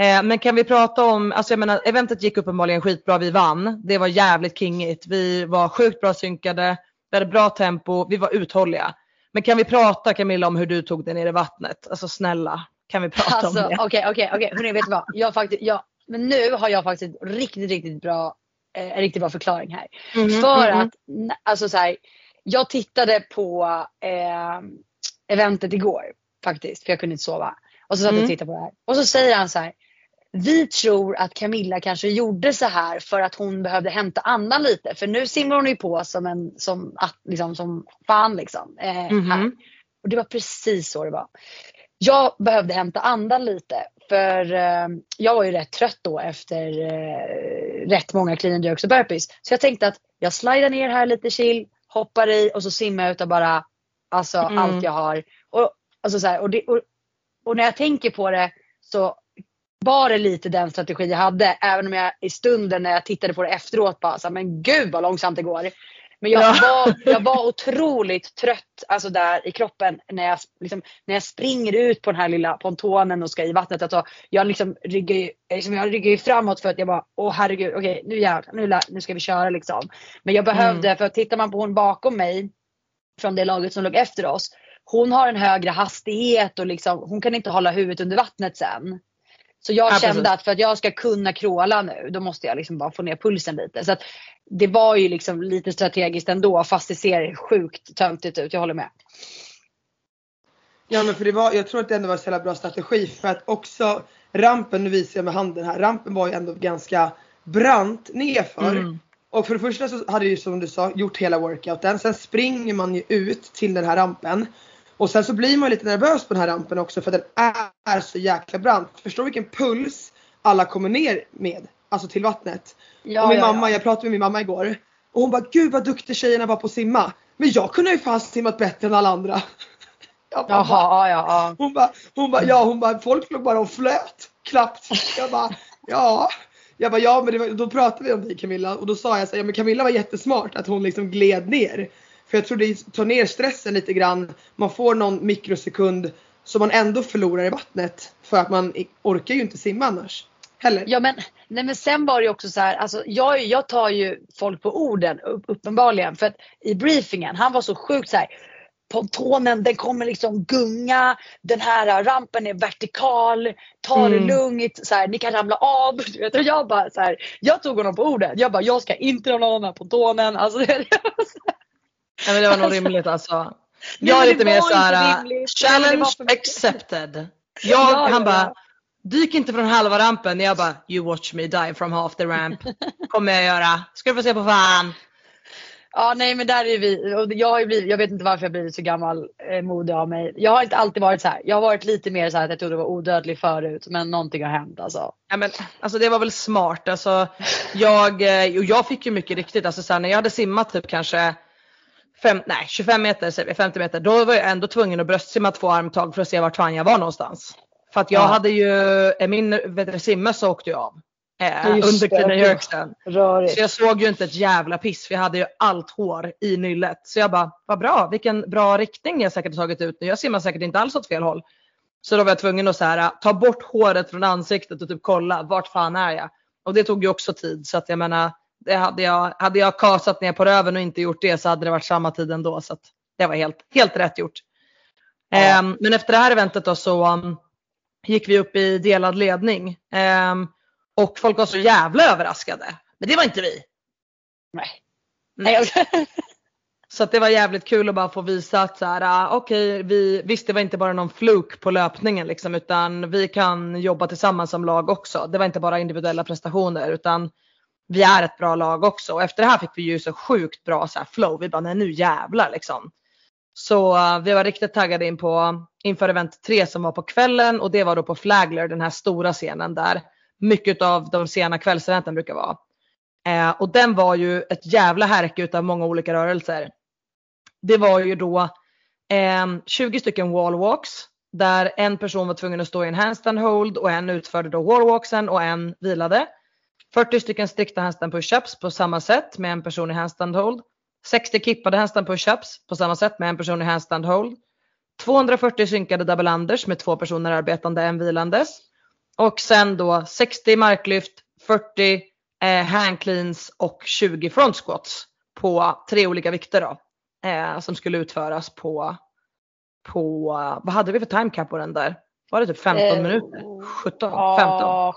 Eh, men kan vi prata om, alltså jag menar eventet gick uppenbarligen skitbra, vi vann. Det var jävligt kingigt. Vi var sjukt bra synkade, vi hade bra tempo, vi var uthålliga. Men kan vi prata Camilla om hur du tog dig ner i vattnet? Alltså snälla, kan vi prata Alltså om det? okej okej okej. Hörni vet du vad? Jag, faktiskt, jag, men nu har jag faktiskt riktigt, riktigt bra, eh, en riktigt bra förklaring här. Mhm, För mhm. att, alltså så här, jag tittade på eh, eventet igår faktiskt, för jag kunde inte sova. Och så satt jag Mm. och tittade på det här. Och så säger han så här. Vi tror att Camilla kanske gjorde så här för att hon behövde hämta andan lite. För nu simmar hon ju på som en, som, liksom, som fan liksom. Eh, här. Mhm. Och det var precis så det var. Jag behövde hämta andan lite. För eh, jag var ju rätt trött då efter eh, rätt många clean and jerks och burpees. Så jag tänkte att jag slidar ner här lite chill, hoppar i och så simmar jag utav bara alltså, Mm. allt jag har. Och, alltså, så här, och, det, och, och när jag tänker på det så var det lite den strategi jag hade. Även om jag i stunden när jag tittade på det efteråt bara så här, men gud vad långsamt det går. Men jag, Ja. var, jag var otroligt trött alltså där i kroppen när jag, liksom, när jag springer ut på den här lilla pontonen och ska i vattnet. Alltså, jag liksom ryggar liksom, jag ryggar ju framåt för att jag bara, åh herregud, okej nu jävlar, nu, nu ska vi köra liksom. Men jag behövde, för att tittar man på hon bakom mig från det laget som låg efter oss. Hon har en högre hastighet och liksom, hon kan inte hålla huvudet under vattnet sen. Så jag Ja, kände precis. att för att jag ska kunna kråla nu, då måste jag liksom bara få ner pulsen lite. Så att det var ju liksom lite strategiskt ändå, fast det ser sjukt töntigt ut. Jag håller med. Ja men för det var, jag tror att det ändå var en så jävla bra strategi för att också rampen, nu visar jag med handen här, rampen var ju ändå ganska brant nerför. Mm. Och för det första så hade ju som du sa gjort hela workouten. Sen springer man ju ut till den här rampen. Och sen så blir man lite nervös på den här rampen också för den är, så jäkla brant. Förstår vilken puls alla kommer ner med. Alltså till vattnet. Ja, och min ja, mamma, ja. jag pratade med min mamma igår. Och hon bara, gud vad duktig tjejerna var på att simma. Men jag kunde ju fan simmat bättre än alla andra. Jag bara, Jaha, ja, ja, hon bara, hon bara, ja hon bara, folk låg bara och flöt knappt. Jag bara, ja. Jag bara, ja men det var, då pratade vi om dig Camilla och då sa jag så här, ja men Camilla var jättesmart att hon liksom gled ner. För jag tror det tar ner stressen lite grann. Man får någon mikrosekund som man ändå förlorar i vattnet. För att man orkar ju inte simma annars. Heller. Ja men, nej men sen var det ju också så här, alltså jag, jag tar ju folk på orden upp, uppenbarligen. För att i briefingen, han var så sjukt så här. Pontonen den kommer liksom gunga, den här rampen är vertikal, ta det Mm. lugnt, så här, ni kan ramla av. Du vet, och jag bara så här, jag tog honom på orden. Jag bara, jag ska inte ramla av den här pontonen. Alltså, så här, Nej, men det var nog rimligt alltså. Jag är lite mer såhär, challenge accepted. Jag, Ja, han bara, dyk inte från halva rampen. Jag bara, you watch me die from half the ramp. Kommer jag göra. Ska du få se på fan. Ja nej men där är vi. Och jag, har blivit, jag vet inte varför jag blivit så gammal eh, modig av mig. Jag har inte alltid varit så här. Jag har varit lite mer så här att jag trodde jag var odödlig förut. Men någonting har hänt alltså. Ja, men, alltså det var väl smart. Alltså, jag, eh, och jag fick ju mycket riktigt, alltså, så här, när jag hade simmat typ kanske fem, nej, 25 meter, säger vi, 50 meter, då var jag ändå tvungen att bröstsimma två armtag för att se vart fan jag var någonstans. För att jag Ja. hade ju, eh, min vet simmössa åkte ju av. Eh, under. Rörigt. Så jag såg ju inte ett jävla piss för jag hade ju allt hår i nyllet. Så jag bara, vad bra, vilken bra riktning jag säkert har tagit ut nu. Jag simmar säkert inte alls åt fel håll. Så då var jag tvungen att så här, ta bort håret från ansiktet och typ kolla vart fan är jag. Och det tog ju också tid så att jag menar, det hade, jag, hade jag kasat ner på röven och inte gjort det så hade det varit samma tid ändå. Så det var helt, helt rätt gjort. Ja. Ehm, men efter det här eventet då så um, gick vi upp i delad ledning. Ehm, och folk var så jävla överraskade. Men det var inte vi. Nej. Nej, jag- Så det var jävligt kul att bara få visa att så här, ah, okej, vi, visst det var inte bara någon fluk på löpningen liksom, utan vi kan jobba tillsammans som lag också. Det var inte bara individuella prestationer utan vi är ett bra lag också. Och efter det här fick vi ju så sjukt bra så här, flow. Vi bara, nej nu jävlar liksom. Så uh, vi var riktigt taggade in på inför event 3 som var på kvällen och det var då på Flagler, den här stora scenen där mycket av de sena kvällseventen brukar vara. Eh, och den var ju ett jävla härke utav många olika rörelser. Det var ju då eh, 20 stycken wallwalks där en person var tvungen att stå i en handstand hold och en utförde då wallwalksen och en vilade. 40 stycken strikta handstand push-ups på samma sätt med en person i handstand hold. 60 kippade handstand push-ups på samma sätt med en person i handstand hold. 240 synkade double unders med två personer arbetande, en vilandes. Och sen då 60 marklyft, 40 eh, hand cleans och 20 front squats på tre olika vikter då. Eh, som skulle utföras på, på, vad hade vi för time cap på den där? Var det typ 15 Eh, minuter? 17? 15? Ja,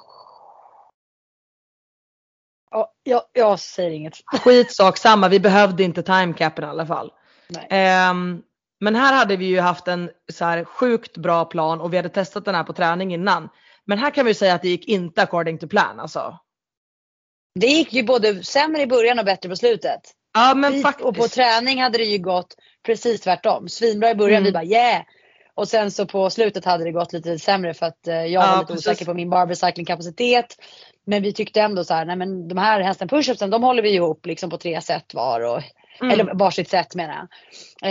Ja, jag, jag säger inget. Skitsak samma, vi behövde inte timecapen i alla fall. Um, men här hade vi ju haft en så här sjukt bra plan och vi hade testat den här på träning innan. Men här kan vi säga att det gick inte according to plan alltså. Det gick ju både sämre i början och bättre på slutet. Ja men faktiskt. Och på träning hade det ju gått precis tvärtom. Svinbra i början, mm. vi bara yeah! Och sen så på slutet hade det gått lite sämre för att eh, jag var lite precis. osäker på min barbell kapacitet. Men vi tyckte ändå så här, nej men de här hästen pushupsen de håller vi ihop liksom på tre set var. Och, mm. Eller varsitt set menar jag.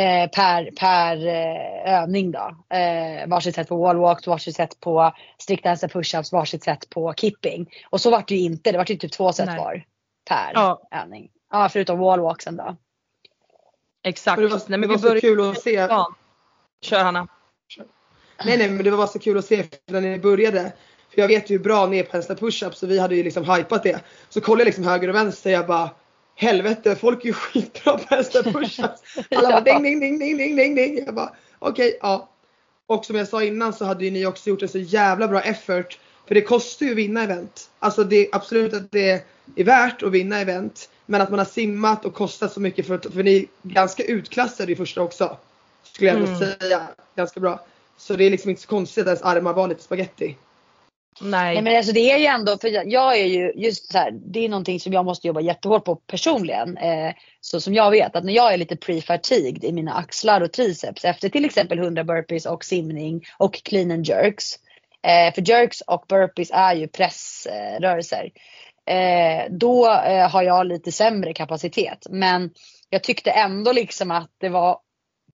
Eh, per, per eh, övning då. Eh, varsitt set på wallwalk, varsitt set på strict dance pushups, varsitt set på kipping. Och så vart det ju inte, det vart ju typ två set var per ja. övning. Ja förutom wallwalksen då. Exakt. det var, nej, men det var så kul att se. Ja. Kör Hanna. Nej nej men det var bara så kul att se när ni började. För jag vet ju hur bra ni är hästar push-ups så vi hade ju liksom hypat det. Så kollade jag liksom höger och vänster jag bara helvete folk är ju skitbra på hästar push-ups. Alla bara ding ding ding ding ding ding ding. Jag bara okej okay, ja. Och som jag sa innan så hade ju ni också gjort en så jävla bra effort. För det kostar ju att vinna event. Alltså det är absolut att det är värt att vinna event. Men att man har simmat och kostat så mycket för, för ni är ganska utklassade i första också. Skulle jag mm. säga. Ganska bra. Så det är liksom inte så konstigt att ens armar var lite spaghetti. Nej. Nej men alltså det är ju ändå, för jag är ju just så här, det är någonting som jag måste jobba jättehårt på personligen. Eh, så som jag vet att när jag är lite pre-fatigued i mina axlar och triceps efter till exempel 100 burpees och simning och clean and jerks. Eh, för jerks och burpees är ju pressrörelser. Eh, då eh, har jag lite sämre kapacitet. Men jag tyckte ändå liksom att det var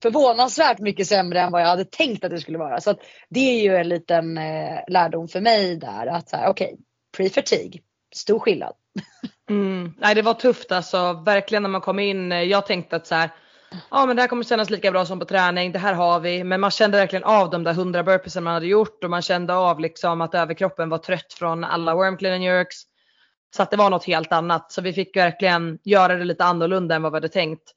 förvånansvärt mycket sämre än vad jag hade tänkt att det skulle vara. Så det är ju en liten eh, lärdom för mig där att okej, okay, pre-fatigue, stor skillnad. Mm. Nej det var tufft alltså, verkligen när man kom in. Jag tänkte att så här, ja men det här kommer kännas lika bra som på träning, det här har vi. Men man kände verkligen av de där 100 burpeesen man hade gjort och man kände av liksom att överkroppen var trött från alla worm clean and jerks. Så att det var något helt annat. Så vi fick verkligen göra det lite annorlunda än vad vi hade tänkt.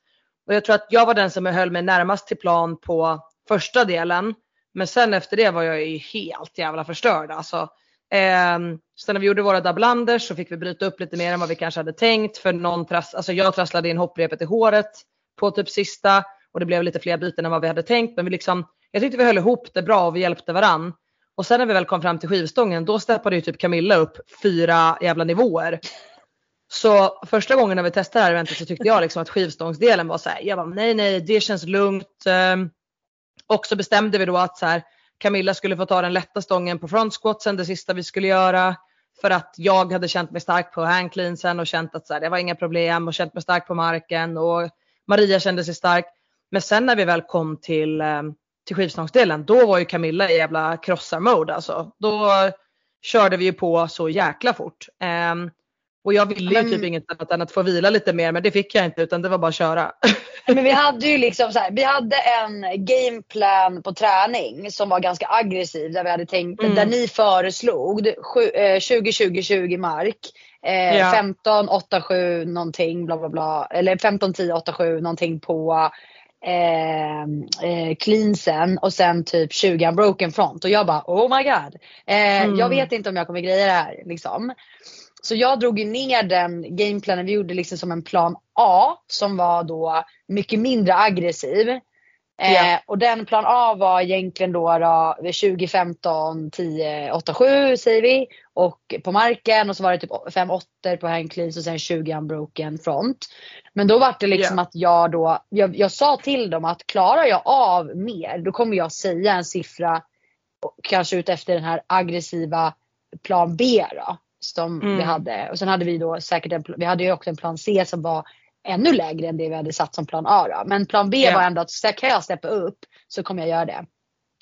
Och jag tror att jag var den som höll mig närmast till plan på första delen. Men sen efter det var jag ju helt jävla förstörd alltså. Eh, sen när vi gjorde våra dubblanders så fick vi bryta upp lite mer än vad vi kanske hade tänkt. För någon trass, alltså jag trasslade in hopprepet i håret på typ sista och det blev lite fler byten än vad vi hade tänkt. Men vi liksom, jag tyckte vi höll ihop det bra och vi hjälpte varann. Och sen när vi väl kom fram till skivstången då steppade ju typ Camilla upp fyra jävla nivåer. Så första gången när vi testade det här eventet så tyckte jag liksom att skivstångsdelen var så här, jag bara nej nej det känns lugnt. Ehm, och så bestämde vi då att så här, Camilla skulle få ta den lätta stången på front squatsen, det sista vi skulle göra. För att jag hade känt mig stark på handcleansen och känt att så här, det var inga problem och känt mig stark på marken och Maria kände sig stark. Men sen när vi väl kom till, ehm, till skivstångsdelen då var ju Camilla i jävla krossar-mode alltså. Då körde vi ju på så jäkla fort. Um, och jag ville men, ju typ inget annat än att få vila lite mer men det fick jag inte utan det var bara att köra. Men vi hade ju liksom så här, vi hade en gameplan på träning som var ganska aggressiv där vi hade tänkt, mm. där ni föreslog 20-20-20 mark. Eh, ja. 15, 8, 7 någonting bla bla bla. Eller 15, 10, 8, 7 någonting på eh, eh, cleansen och sen typ 20 unbroken front. Och jag bara oh my god. Eh, mm. Jag vet inte om jag kommer greja det här liksom. Så jag drog ju ner den gameplanen vi gjorde liksom som en plan A som var då mycket mindre aggressiv. Yeah. Eh, och den plan A var egentligen då, då 2015 10 8 7 säger vi. Och på marken och så var det typ 5 8 på handcleans och sen 20 unbroken front. Men då var det liksom yeah. att jag då, jag, jag sa till dem att klarar jag av mer då kommer jag säga en siffra kanske ut efter den här aggressiva plan B då som mm. vi hade. Och sen hade vi då säkert en, vi hade ju också en plan C som var ännu lägre än det vi hade satt som plan A. Då. Men plan B yeah. var ändå att kan jag steppa upp så kommer jag göra det.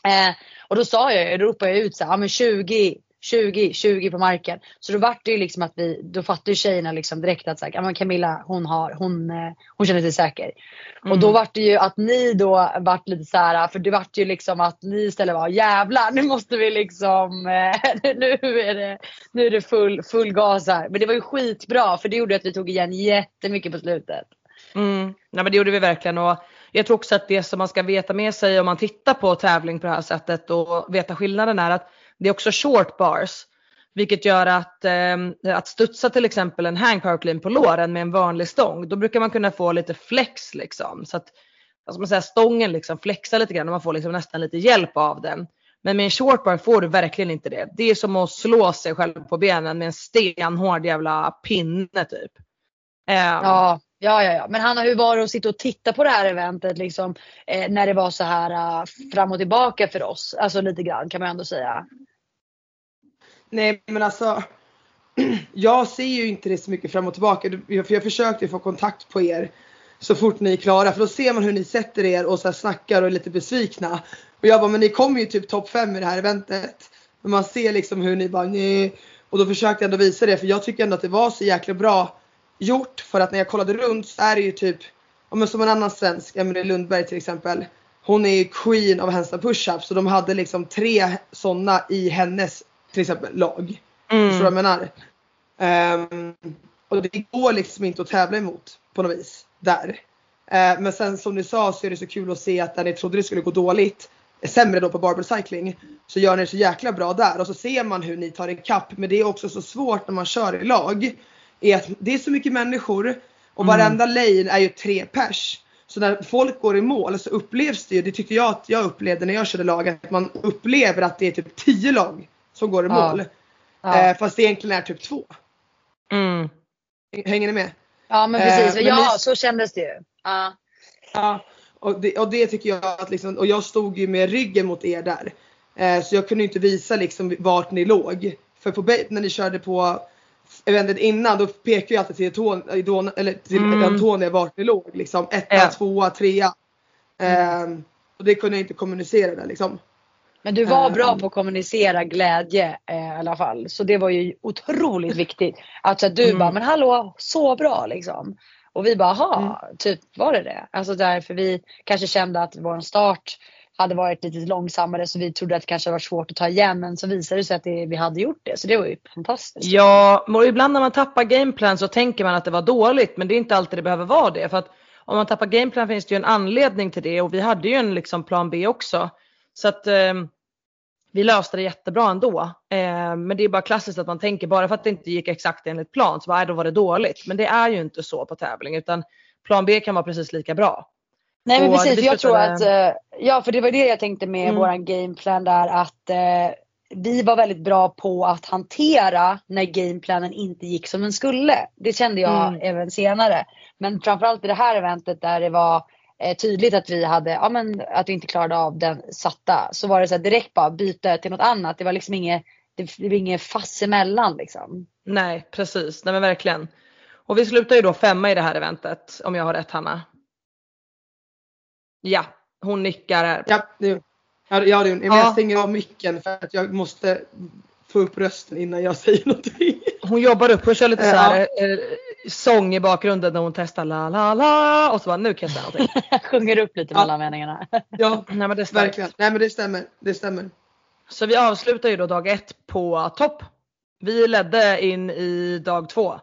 Eh, och då sa jag, ropade jag ut så här, ja men 20 20, 20 på marken. Så då vart det ju liksom att vi, då fattade ju tjejerna liksom direkt att så här, Camilla hon har, hon, eh, hon känner sig säker. Mm. Och då vart det ju att ni då vart lite så här, för det vart ju liksom att ni istället var jävlar nu måste vi liksom, eh, nu är det, nu är det full, full gas här. Men det var ju skitbra för det gjorde att vi tog igen jättemycket på slutet. Mm. Nej men det gjorde vi verkligen och jag tror också att det som man ska veta med sig om man tittar på tävling på det här sättet och veta skillnaden är att det är också short bars. Vilket gör att, eh, att studsa till exempel en hang power clean på låren med en vanlig stång, då brukar man kunna få lite flex liksom. Så att vad ska man säga, stången liksom flexar lite grann och man får liksom nästan lite hjälp av den. Men med en short bar får du verkligen inte det. Det är som att slå sig själv på benen med en stenhård jävla pinne typ. Eh, ja, ja, ja, ja. Men Hanna, hur var det att sitta och titta på det här eventet liksom, eh, när det var så här uh, fram och tillbaka för oss? Alltså lite grann kan man ändå säga. Nej men alltså jag ser ju inte det så mycket fram och tillbaka. För jag försökte få kontakt på er så fort ni är klara. För då ser man hur ni sätter er och så här snackar och är lite besvikna. Och jag bara, men ni kommer ju typ topp 5 i det här eventet. Men man ser liksom hur ni bara, nej. Och då försökte jag ändå visa det för jag tycker ändå att det var så jäkla bra gjort. För att när jag kollade runt så är det ju typ, om som en annan svensk, Emelie Lundberg till exempel. Hon är ju queen av handstand push-ups så de hade liksom tre sådana i hennes till exempel lag. Mm. Förstår du vad jag menar? Um, och det går liksom inte att tävla emot på något vis där. Uh, men sen som du sa så är det så kul att se att där ni trodde det skulle gå dåligt sämre då på barbell cycling så gör ni det så jäkla bra där och så ser man hur ni tar ikapp. Men det är också så svårt när man kör i lag. Är att det är så mycket människor och mm. varenda lane är ju tre pers. Så när folk går i mål så upplevs det ju, det tyckte jag att jag upplevde när jag körde lag, att man upplever att det är typ tio lag som går i mål. Ja. Eh, fast det egentligen är typ två. Mm. Hänger ni med? Ja men precis, eh, men ja ni... så kändes det ju. Ja. ja. Och det, och det tycker jag att liksom, och jag stod ju med ryggen mot er där. Eh, så jag kunde inte visa liksom vart ni låg. För på, när ni körde på eventet innan då pekade jag alltid till, Ton, eller till mm. Antonia vart ni låg. Liksom. Etta, ja. tvåa, trea. Mm. Eh, och det kunde jag inte kommunicera där liksom. Men du var bra på att kommunicera glädje eh, i alla fall. Så det var ju otroligt viktigt. Att du mm. bara, men hallå, så bra liksom. Och vi bara, aha, mm. typ var det det? Alltså därför vi kanske kände att vår start hade varit lite långsammare så vi trodde att det kanske var svårt att ta igen men så visade det sig att det, vi hade gjort det så det var ju fantastiskt. Ja, och ibland när man tappar gameplan så tänker man att det var dåligt men det är inte alltid det behöver vara det. För att om man tappar gameplan finns det ju en anledning till det och vi hade ju en liksom plan B också. Så att eh, vi löste det jättebra ändå. Eh, men det är bara klassiskt att man tänker bara för att det inte gick exakt enligt plan så bara, då var det dåligt. Men det är ju inte så på tävling utan plan B kan vara precis lika bra. Nej men precis, jag tror att, eh, ja för det var det jag tänkte med mm. våran gameplan där att eh, vi var väldigt bra på att hantera när gameplanen inte gick som den skulle. Det kände jag mm. även senare. Men framförallt i det här eventet där det var eh, tydligt att vi hade, ja men att vi inte klarade av den satta. Så var det så här direkt bara byta till något annat. Det var liksom inget, det var inget fass emellan liksom. Nej precis, nej men verkligen. Och vi slutar ju då femma i det här eventet om jag har rätt Hanna. Ja, hon nickar här. Ja, det, ja, det, men ja. jag stänger av micken för att jag måste få upp rösten innan jag säger någonting. Hon jobbar upp, hon kör lite så här, ja. Eh, sång i bakgrunden när hon testar la la la och så bara nu kan jag säga någonting. Sjunger upp lite ja. mellan meningarna. ja, Nej, men det verkligen. Nej men det stämmer. Det stämmer. Så vi avslutar ju då dag ett på topp. Vi ledde in i dag två.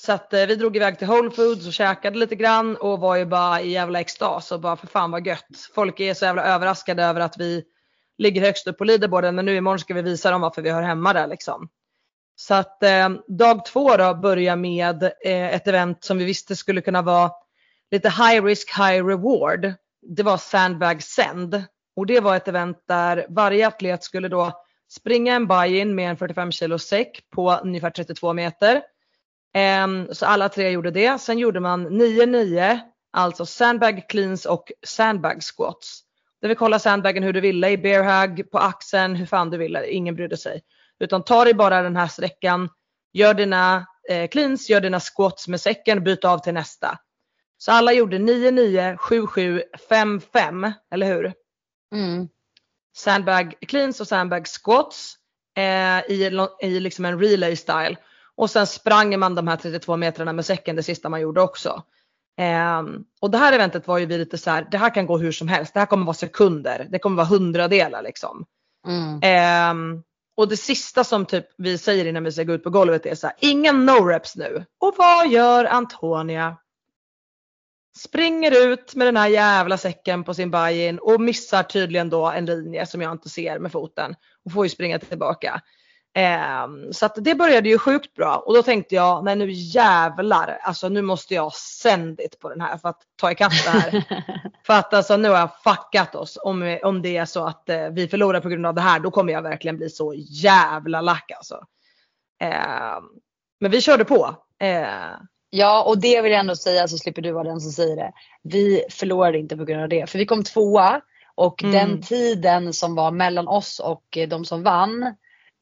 Så att eh, vi drog iväg till Whole Foods och käkade lite grann och var ju bara i jävla extas och bara för fan vad gött. Folk är så jävla överraskade över att vi ligger högst upp på leaderboarden men nu imorgon ska vi visa dem varför vi hör hemma där liksom. Så att eh, dag två då börjar med eh, ett event som vi visste skulle kunna vara lite high risk high reward. Det var Sandbag Send och det var ett event där varje atlet skulle då springa en buy-in med en 45 kilo säck på ungefär 32 meter. Eh, så alla tre gjorde det. Sen gjorde man 9-9, alltså sandbag cleans och sandbag squats. Där vi kollade sandbagen hur du ville i bear hug, på axeln, hur fan du ville. Ingen brydde sig. Utan ta dig bara den här sträckan, gör dina eh, cleans, gör dina squats med säcken, byt av till nästa. Så alla gjorde 9, 9, 7, 7, 5, 5, eller hur? Mm. Sandbag cleans och sandbag squats eh, i, i liksom en relay style. Och sen sprang man de här 32 metrarna med säcken det sista man gjorde också. Um, och det här eventet var ju vi lite så här, det här kan gå hur som helst. Det här kommer vara sekunder. Det kommer vara hundradelar liksom. Mm. Um, och det sista som typ vi säger innan vi ska gå ut på golvet är så här, ingen no-reps nu. Och vad gör Antonia? Springer ut med den här jävla säcken på sin buy-in och missar tydligen då en linje som jag inte ser med foten och får ju springa tillbaka. Eh, så att det började ju sjukt bra och då tänkte jag, nej nu jävlar, alltså nu måste jag send it på den här för att ta ikapp det här. för att alltså nu har jag fuckat oss. Om, om det är så att eh, vi förlorar på grund av det här, då kommer jag verkligen bli så jävla lack alltså. Eh, men vi körde på. Eh, Ja, och det vill jag ändå säga så slipper du vara den som säger det. Vi förlorade inte på grund av det. För vi kom tvåa och Mm. den tiden som var mellan oss och eh, de som vann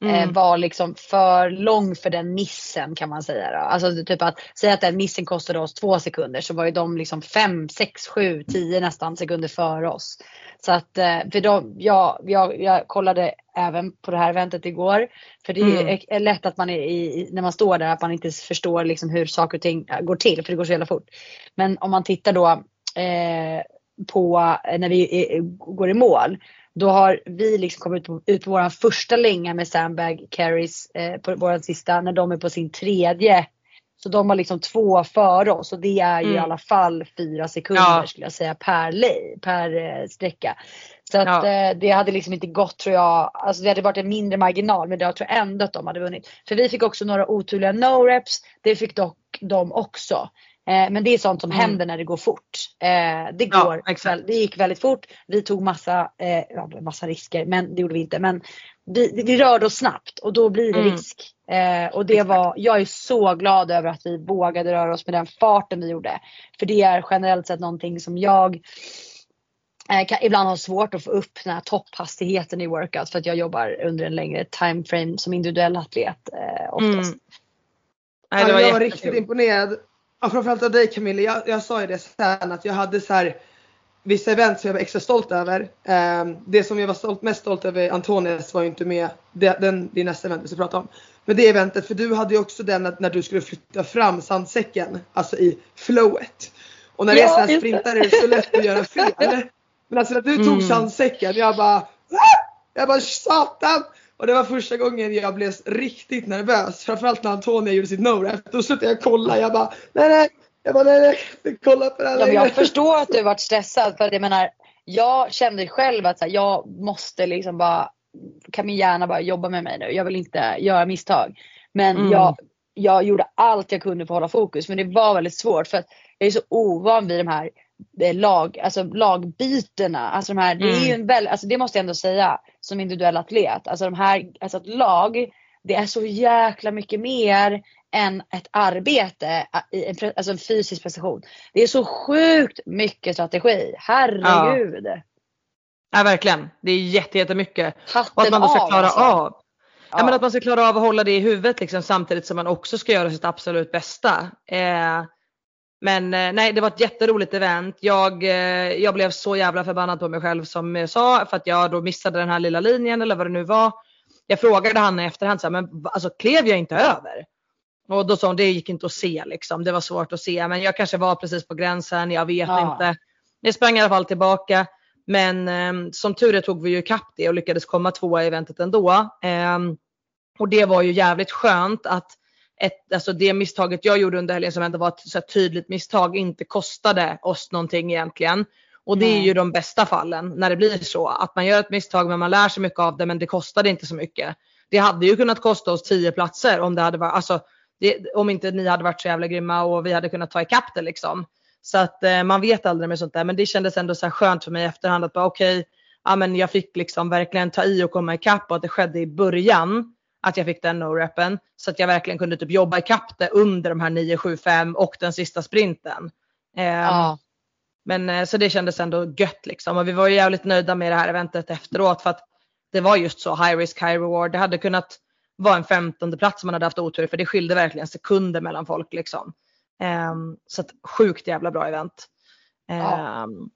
mm, var liksom för lång för den missen kan man säga. Då. Alltså typ att säga att den missen kostade oss två sekunder så var ju de liksom fem, sex, sju, tio nästan sekunder före oss. Så att eh, för de, ja, jag, jag kollade även på det här eventet igår. För det är, Mm. är lätt att man är i, när man står där att man inte förstår liksom hur saker och ting går till för det går så jävla fort. Men om man tittar då eh, på eh, när vi går i mål. Då har vi liksom kommit ut på, ut vår första länga med sandbag carries eh, på vår sista när de är på sin tredje. Så de har liksom två före oss och det är ju Mm. i alla fall fyra sekunder Ja. skulle jag säga per, lay, per eh, sträcka. Så att Ja. eh, det hade liksom inte gått tror jag, alltså det hade varit en mindre marginal men jag tror ändå att de hade vunnit. För vi fick också några oturliga no-reps, det fick dock de också. Eh, men det är sånt som Mm. händer när det går fort. Eh, det, Ja, går, väl, det gick väldigt fort. Vi tog massa, eh, ja, massa risker men det gjorde vi inte. Men vi, vi rörde oss snabbt och då blir det Mm. risk. Eh, och det Exakt. var, jag är så glad över att vi vågade röra oss med den farten vi gjorde. För det är generellt sett någonting som jag kan ibland ha svårt att få upp den här topphastigheten i workout för att jag jobbar under en längre timeframe som individuell atlet eh, oftast. Mm. Nej, det ja, var jag var riktigt imponerad. Ja, framförallt av dig Camilla. Jag, jag sa ju det sen att jag hade så här vissa event som jag var extra stolt över. Ehm, det som jag var stolt, mest stolt över Antonias var ju inte med. Det, den, det är nästa event vi ska prata om. Men det eventet, för du hade ju också den att när du skulle flytta fram sandsäcken, alltså i flowet. Och när det är sådana här sprintar är det så lätt att göra fel. Men alltså när du tog Mm. sandsäcken, jag bara "Ah!" Jag bara satan! Och det var första gången jag blev riktigt nervös. Framförallt när Antonia gjorde sitt no-rap. Då slutade jag kolla. Jag bara nej nej. Jag bara nej nej. Jag kolla på det här Ja, men jag förstår att du varit stressad för att jag menar jag kände själv att här, jag måste liksom bara kan min hjärna bara jobba med mig nu. Jag vill inte göra misstag. Men Mm. jag, jag gjorde allt jag kunde för att hålla fokus men det var väldigt svårt för att jag är så ovan vid de här lag, alltså lagbytena. Alltså de här, det, är ju Mm. en väl, alltså det måste jag ändå säga som individuell atlet. Alltså de här, alltså ett lag det är så jäkla mycket mer än ett arbete, alltså en fysisk prestation. Det är så sjukt mycket strategi. Herregud. Ja, verkligen. Det är jätte, jättemycket. Hatten Och att man då ska av, klara alltså. av. Ja. Ja. men att man ska klara av att hålla det i huvudet liksom, samtidigt som man också ska göra sitt absolut bästa. Eh, men eh, nej, det var ett jätteroligt event. Jag, eh, jag blev så jävla förbannad på mig själv som jag sa för att jag då missade den här lilla linjen eller vad det nu var. Jag frågade han i efterhand så här, men alltså klev jag inte över? Och då sa hon det gick inte att se liksom. Det var svårt att se men jag kanske var precis på gränsen. Jag vet Ja. inte. Jag sprang i alla fall tillbaka. Men eh, som tur är tog vi ju ikapp det och lyckades komma tvåa i eventet ändå. Ehm, och det var ju jävligt skönt att ett, alltså det misstaget jag gjorde under helgen som ändå var ett så tydligt misstag inte kostade oss någonting egentligen. Och det är ju de bästa fallen när det blir så. Att man gör ett misstag men man lär sig mycket av det men det kostade inte så mycket. Det hade ju kunnat kosta oss 10 platser om det hade varit, alltså, det, om inte ni hade varit så jävla grymma och vi hade kunnat ta ikapp det liksom. Så att eh, man vet aldrig med sånt där men det kändes ändå så här skönt för mig i efterhand att bara okej, ja men jag fick liksom verkligen ta i och komma ikapp och att det skedde i början att jag fick den no-repen. Så att jag verkligen kunde typ jobba ikapp det under de här 9, 7, 5 och den sista sprinten. Ehm, Ja. Men eh, så det kändes ändå gött liksom. Och vi var ju jävligt nöjda med det här eventet efteråt för att det var just så high risk high reward. Det hade kunnat vara en femtonde plats om man hade haft otur för det skilde verkligen sekunder mellan folk liksom. Ehm, så att sjukt jävla bra event. Ja. Ehm,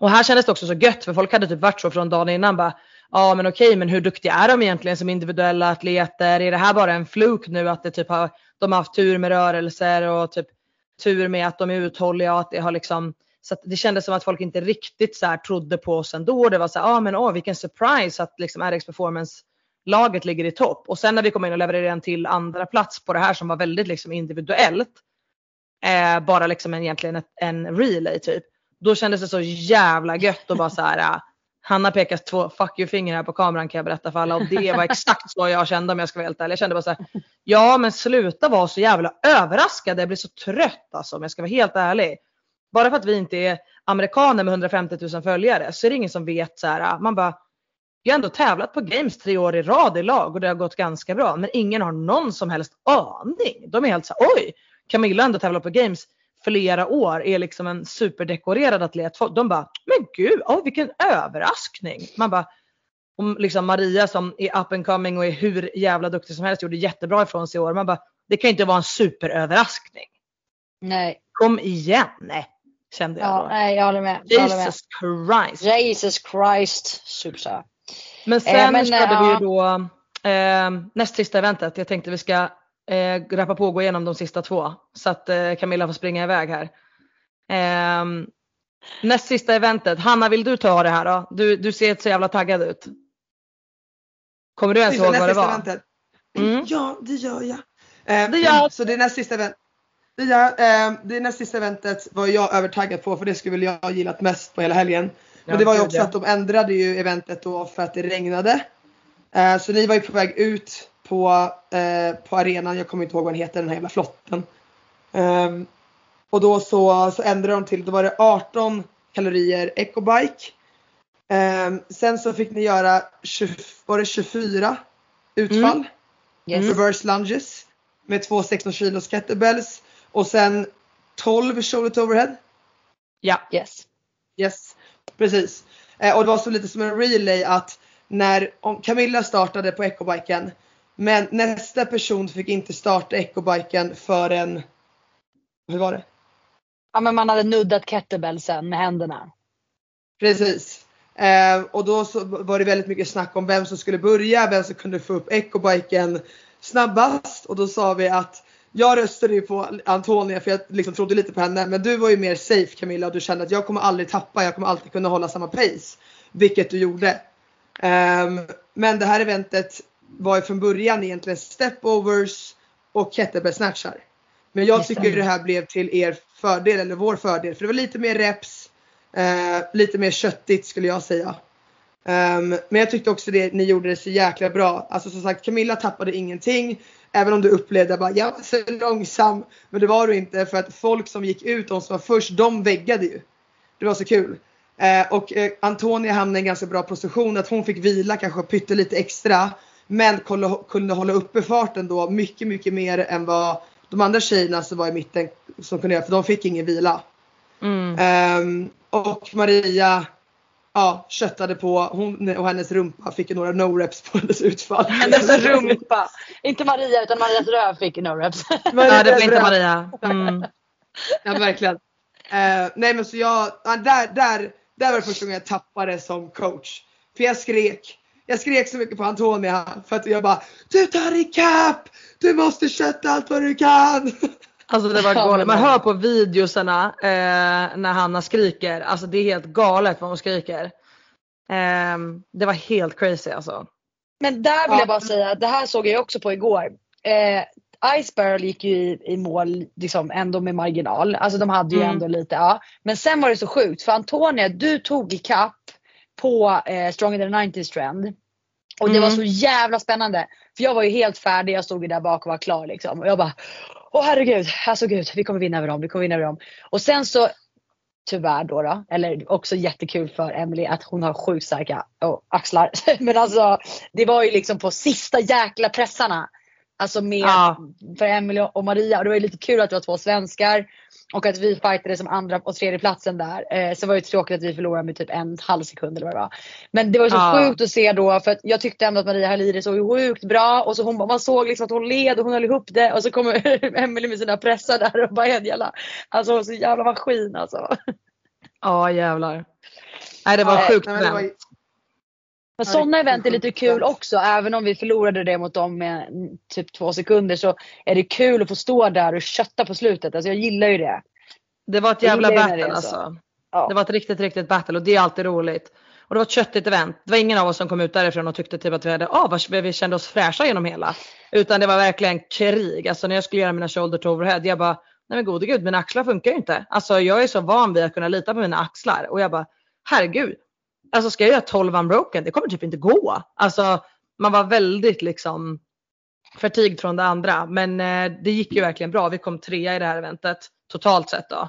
och här kändes det också så gött för folk hade typ varit så från dagen innan bara Ja men okej men hur duktiga är de egentligen som individuella atleter? Är det här bara en fluk nu att det typ har, de har haft tur med rörelser och typ tur med att de är uthålliga och att det har liksom så att det kändes som att folk inte riktigt så här trodde på oss ändå. Det var så här, ja ah, men åh vilken surprise att liksom RX Performance laget ligger i topp. Och sen när vi kom in och levererade en till andra plats på det här som var väldigt liksom individuellt. Eh, bara liksom en, egentligen ett, en relay typ. Då kändes det så jävla gött och bara så här. Äh, Hanna pekar två fuck you finger här på kameran kan jag berätta för alla och det var exakt så jag kände om jag ska vara helt ärlig. Jag kände bara så här, ja men sluta vara så jävla överraskad. Jag blir så trött alltså om jag ska vara helt ärlig. Bara för att vi inte är amerikaner med 150 000 följare så är det ingen som vet så här. Man bara, jag har ändå tävlat på games tre år i rad i lag och det har gått ganska bra. Men ingen har någon som helst aning. De är helt så här, oj, Camilla har ändå tävlat på games flera år är liksom en superdekorerad atlet. De bara, men gud, oh, vilken överraskning. Man bara, om liksom Maria som är up and coming och är hur jävla duktig som helst gjorde jättebra ifrån sig i år. Man bara, det kan inte vara en superöverraskning. Nej. Kom igen. Nej, kände jag Ja, då. nej, jag håller med. Jag håller med. Jesus Christ. Jesus Christ. Superstar. Men sen Eh, men, körde vi ju då eh, näst sista eventet. Jag tänkte vi ska eh, rappa på och gå igenom de sista två. Så att eh, Camilla får springa iväg här. Eh, näst sista eventet. Hanna vill du ta det här då? Du, du ser så jävla taggad ut. Kommer du ens ihåg vad det var? eventet. Mm. Ja, det gör jag. Eh, Det gör- Så det är näst sista event. Det, gör, eh, det näst sista eventet var jag övertaggad på för det skulle väl jag ha gillat mest på hela helgen. Men Ja, det var ju också att de ändrade ju eventet då för att det regnade. Eh, så ni var ju på väg ut på, eh, på arenan, jag kommer inte ihåg vad den heter, den här jävla flotten. Ehm, och då så, så ändrade de till, då var det 18 kalorier ecobike. Ehm, sen så fick ni göra 20, var det 24 utfall. Yes. Reverse lunges med två 16 kilos kettlebells och sen 12 shoulder to overhead. Ja. Yes. Yes, precis. Eh, och det var så lite som en relay att när om Camilla startade på ecobiken men nästa person fick inte starta ecobiken förrän, hur var det? Ja men man hade nuddat kettlebellsen med händerna. Precis. Eh, och då så var det väldigt mycket snack om vem som skulle börja, vem som kunde få upp ecobiken snabbast. Och då sa vi att jag röstade ju på Antonia för jag liksom trodde lite på henne. Men du var ju mer safe Camilla och du kände att jag kommer aldrig tappa, jag kommer alltid kunna hålla samma pace. Vilket du gjorde. Ehm, men det här eventet var ju från början egentligen stepovers och kettlebell snatchar. Men jag tycker det här blev till er fördel, eller vår fördel. För det var lite mer reps, eh, lite mer köttigt skulle jag säga. Ehm, men jag tyckte också det, ni gjorde det så jäkla bra. Alltså som sagt Camilla tappade ingenting. Även om du upplevde att jag var så långsam. Men det var du inte för att folk som gick ut, de som var först, de väggade ju. Det var så kul. Eh, och eh, Antonia hamnade i en ganska bra position att hon fick vila kanske pyttelite extra. Men kunde, hålla uppe farten då mycket, mycket mer än vad de andra tjejerna som var i mitten som kunde göra för de fick ingen vila. Mm. Ehm, och Maria ja, köttade på, hon och hennes rumpa fick ju några no-reps på hennes utfall. Hennes rumpa. Inte Maria utan Marias röv fick no reps. Ja det var inte Maria. Mm. Ja verkligen. Eh, nej men så jag, ja, där, där, där var det första gången jag tappade som coach. För jag skrek. Jag skrek så mycket på Antonia för att jag bara Du tar ikapp! Du måste kötta allt vad du kan! Alltså det var galet. Man hör på videosarna eh, när Hanna skriker. Alltså det är helt galet vad hon skriker. Ehm, det var helt crazy alltså. Men där vill Ja. jag bara säga, det här såg jag också på igår. Eh, Ice Barrel gick ju i, i mål liksom ändå med marginal. Alltså de hade ju Mm. ändå lite, ja. Men sen var det så sjukt för Antonia, du tog i kapp på eh, Stronger than 90s trend. Och det Mm. var så jävla spännande. För jag var ju helt färdig, jag stod ju där bak och var klar liksom. Och jag bara, åh herregud, alltså gud, vi kommer vinna över dem, vi kommer vinna över dem. Och sen så tyvärr då, då eller också jättekul för Emily att hon har sjukt starka oh, axlar. Men alltså det var ju liksom på sista jäkla pressarna. Alltså med Ja. för Emily och Maria och det var ju lite kul att det var två svenskar. Och att vi fightade som andra och tredje platsen där. Eh, så var det ju tråkigt att vi förlorade med typ en halv sekund eller vad det var. Men det var så Ja. sjukt att se då för att jag tyckte ändå att Maria höll i det så sjukt bra. Och så hon, man såg liksom att hon led och hon höll ihop det. Och så kommer Emily med sina pressar där och bara en jävla, alltså så jävla maskin alltså. Ja jävlar. Nej det var Ja, sjukt Nej, men det var. Men sådana det event är lite kul också. Även om vi förlorade det mot dem med typ två sekunder så är det kul att få stå där och kötta på slutet. Alltså jag gillar ju det. Det var ett jävla det battle så. alltså. Ja. Det var ett riktigt riktigt battle och det är alltid roligt. Och det var ett köttigt event. Det var ingen av oss som kom ut därifrån och tyckte typ att vi hade, ah, vad- vi kände oss fräscha genom hela. Utan det var verkligen krig. Alltså när jag skulle göra mina shoulder to overhead, jag bara, nej men gode gud mina axlar funkar ju inte. Alltså jag är så van vid att kunna lita på mina axlar och jag bara, herregud alltså ska jag göra 12 unbroken, det kommer typ inte gå. Alltså man var väldigt liksom förtigd från det andra. Men eh, det gick ju verkligen bra. Vi kom trea i det här eventet totalt sett då.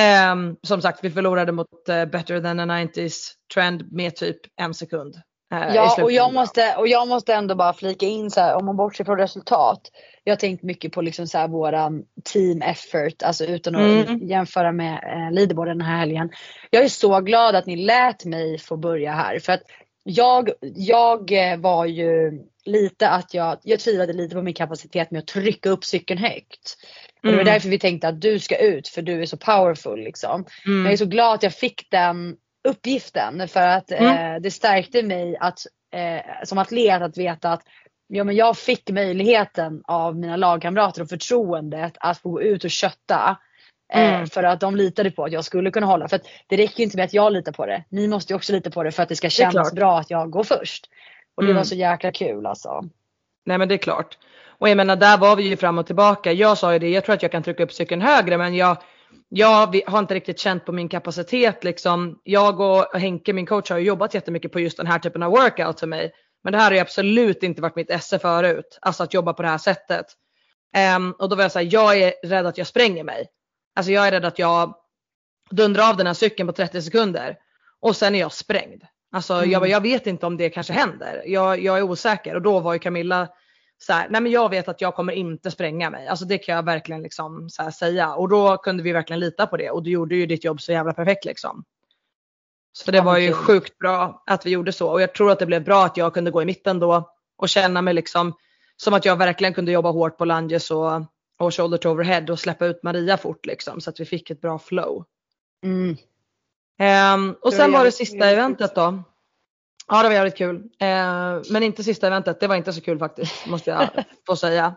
Eh, som sagt, vi förlorade mot eh, Better than a 90s trend med typ en sekund. Ja, och jag, måste, och jag måste ändå bara flika in så här, om man bortser från resultat. Jag har tänkt mycket på liksom så här våran team effort, alltså utan att mm. jämföra med eh, leaderboarden den här helgen. Jag är så glad att ni lät mig få börja här för att jag, jag eh, var ju lite att jag, jag tvivlade lite på min kapacitet med att trycka upp cykeln högt. Och det var mm. därför vi tänkte att du ska ut för du är så powerful liksom. Mm. Jag är så glad att jag fick den uppgiften för att mm. eh, det stärkte mig att, eh, som atlet att veta att ja, men jag fick möjligheten av mina lagkamrater och förtroendet att få gå ut och kötta. Eh, mm. För att de litade på att jag skulle kunna hålla. För det räcker inte med att jag litar på det. Ni måste ju också lita på det för att det ska kännas det bra att jag går först. Och det mm. var så jäkla kul alltså. Nej men det är klart. Och jag menar där var vi ju fram och tillbaka. Jag sa ju det, jag tror att jag kan trycka upp cykeln högre men jag, jag har inte riktigt känt på min kapacitet liksom. Jag och Henke, min coach, har jobbat jättemycket på just den här typen av workout för mig. Men det här har ju absolut inte varit mitt esse förut. Alltså att jobba på det här sättet. Um, och då var jag såhär, jag är rädd att jag spränger mig. Alltså jag är rädd att jag dundrar av den här cykeln på 30 sekunder. Och sen är jag sprängd. Alltså mm. jag, jag vet inte om det kanske händer. Jag, jag är osäker och då var ju Camilla så här, nej men jag vet att jag kommer inte spränga mig. Alltså det kan jag verkligen liksom så säga. Och då kunde vi verkligen lita på det och du gjorde ju ditt jobb så jävla perfekt liksom. Så det var ju sjukt bra att vi gjorde så och jag tror att det blev bra att jag kunde gå i mitten då och känna mig liksom som att jag verkligen kunde jobba hårt på lunges och, och shoulder to overhead och släppa ut Maria fort liksom så att vi fick ett bra flow. Mm. Um, och sen var det sista eventet då. Ja det var jävligt kul. Uh, men inte sista eventet, det var inte så kul faktiskt måste jag få säga.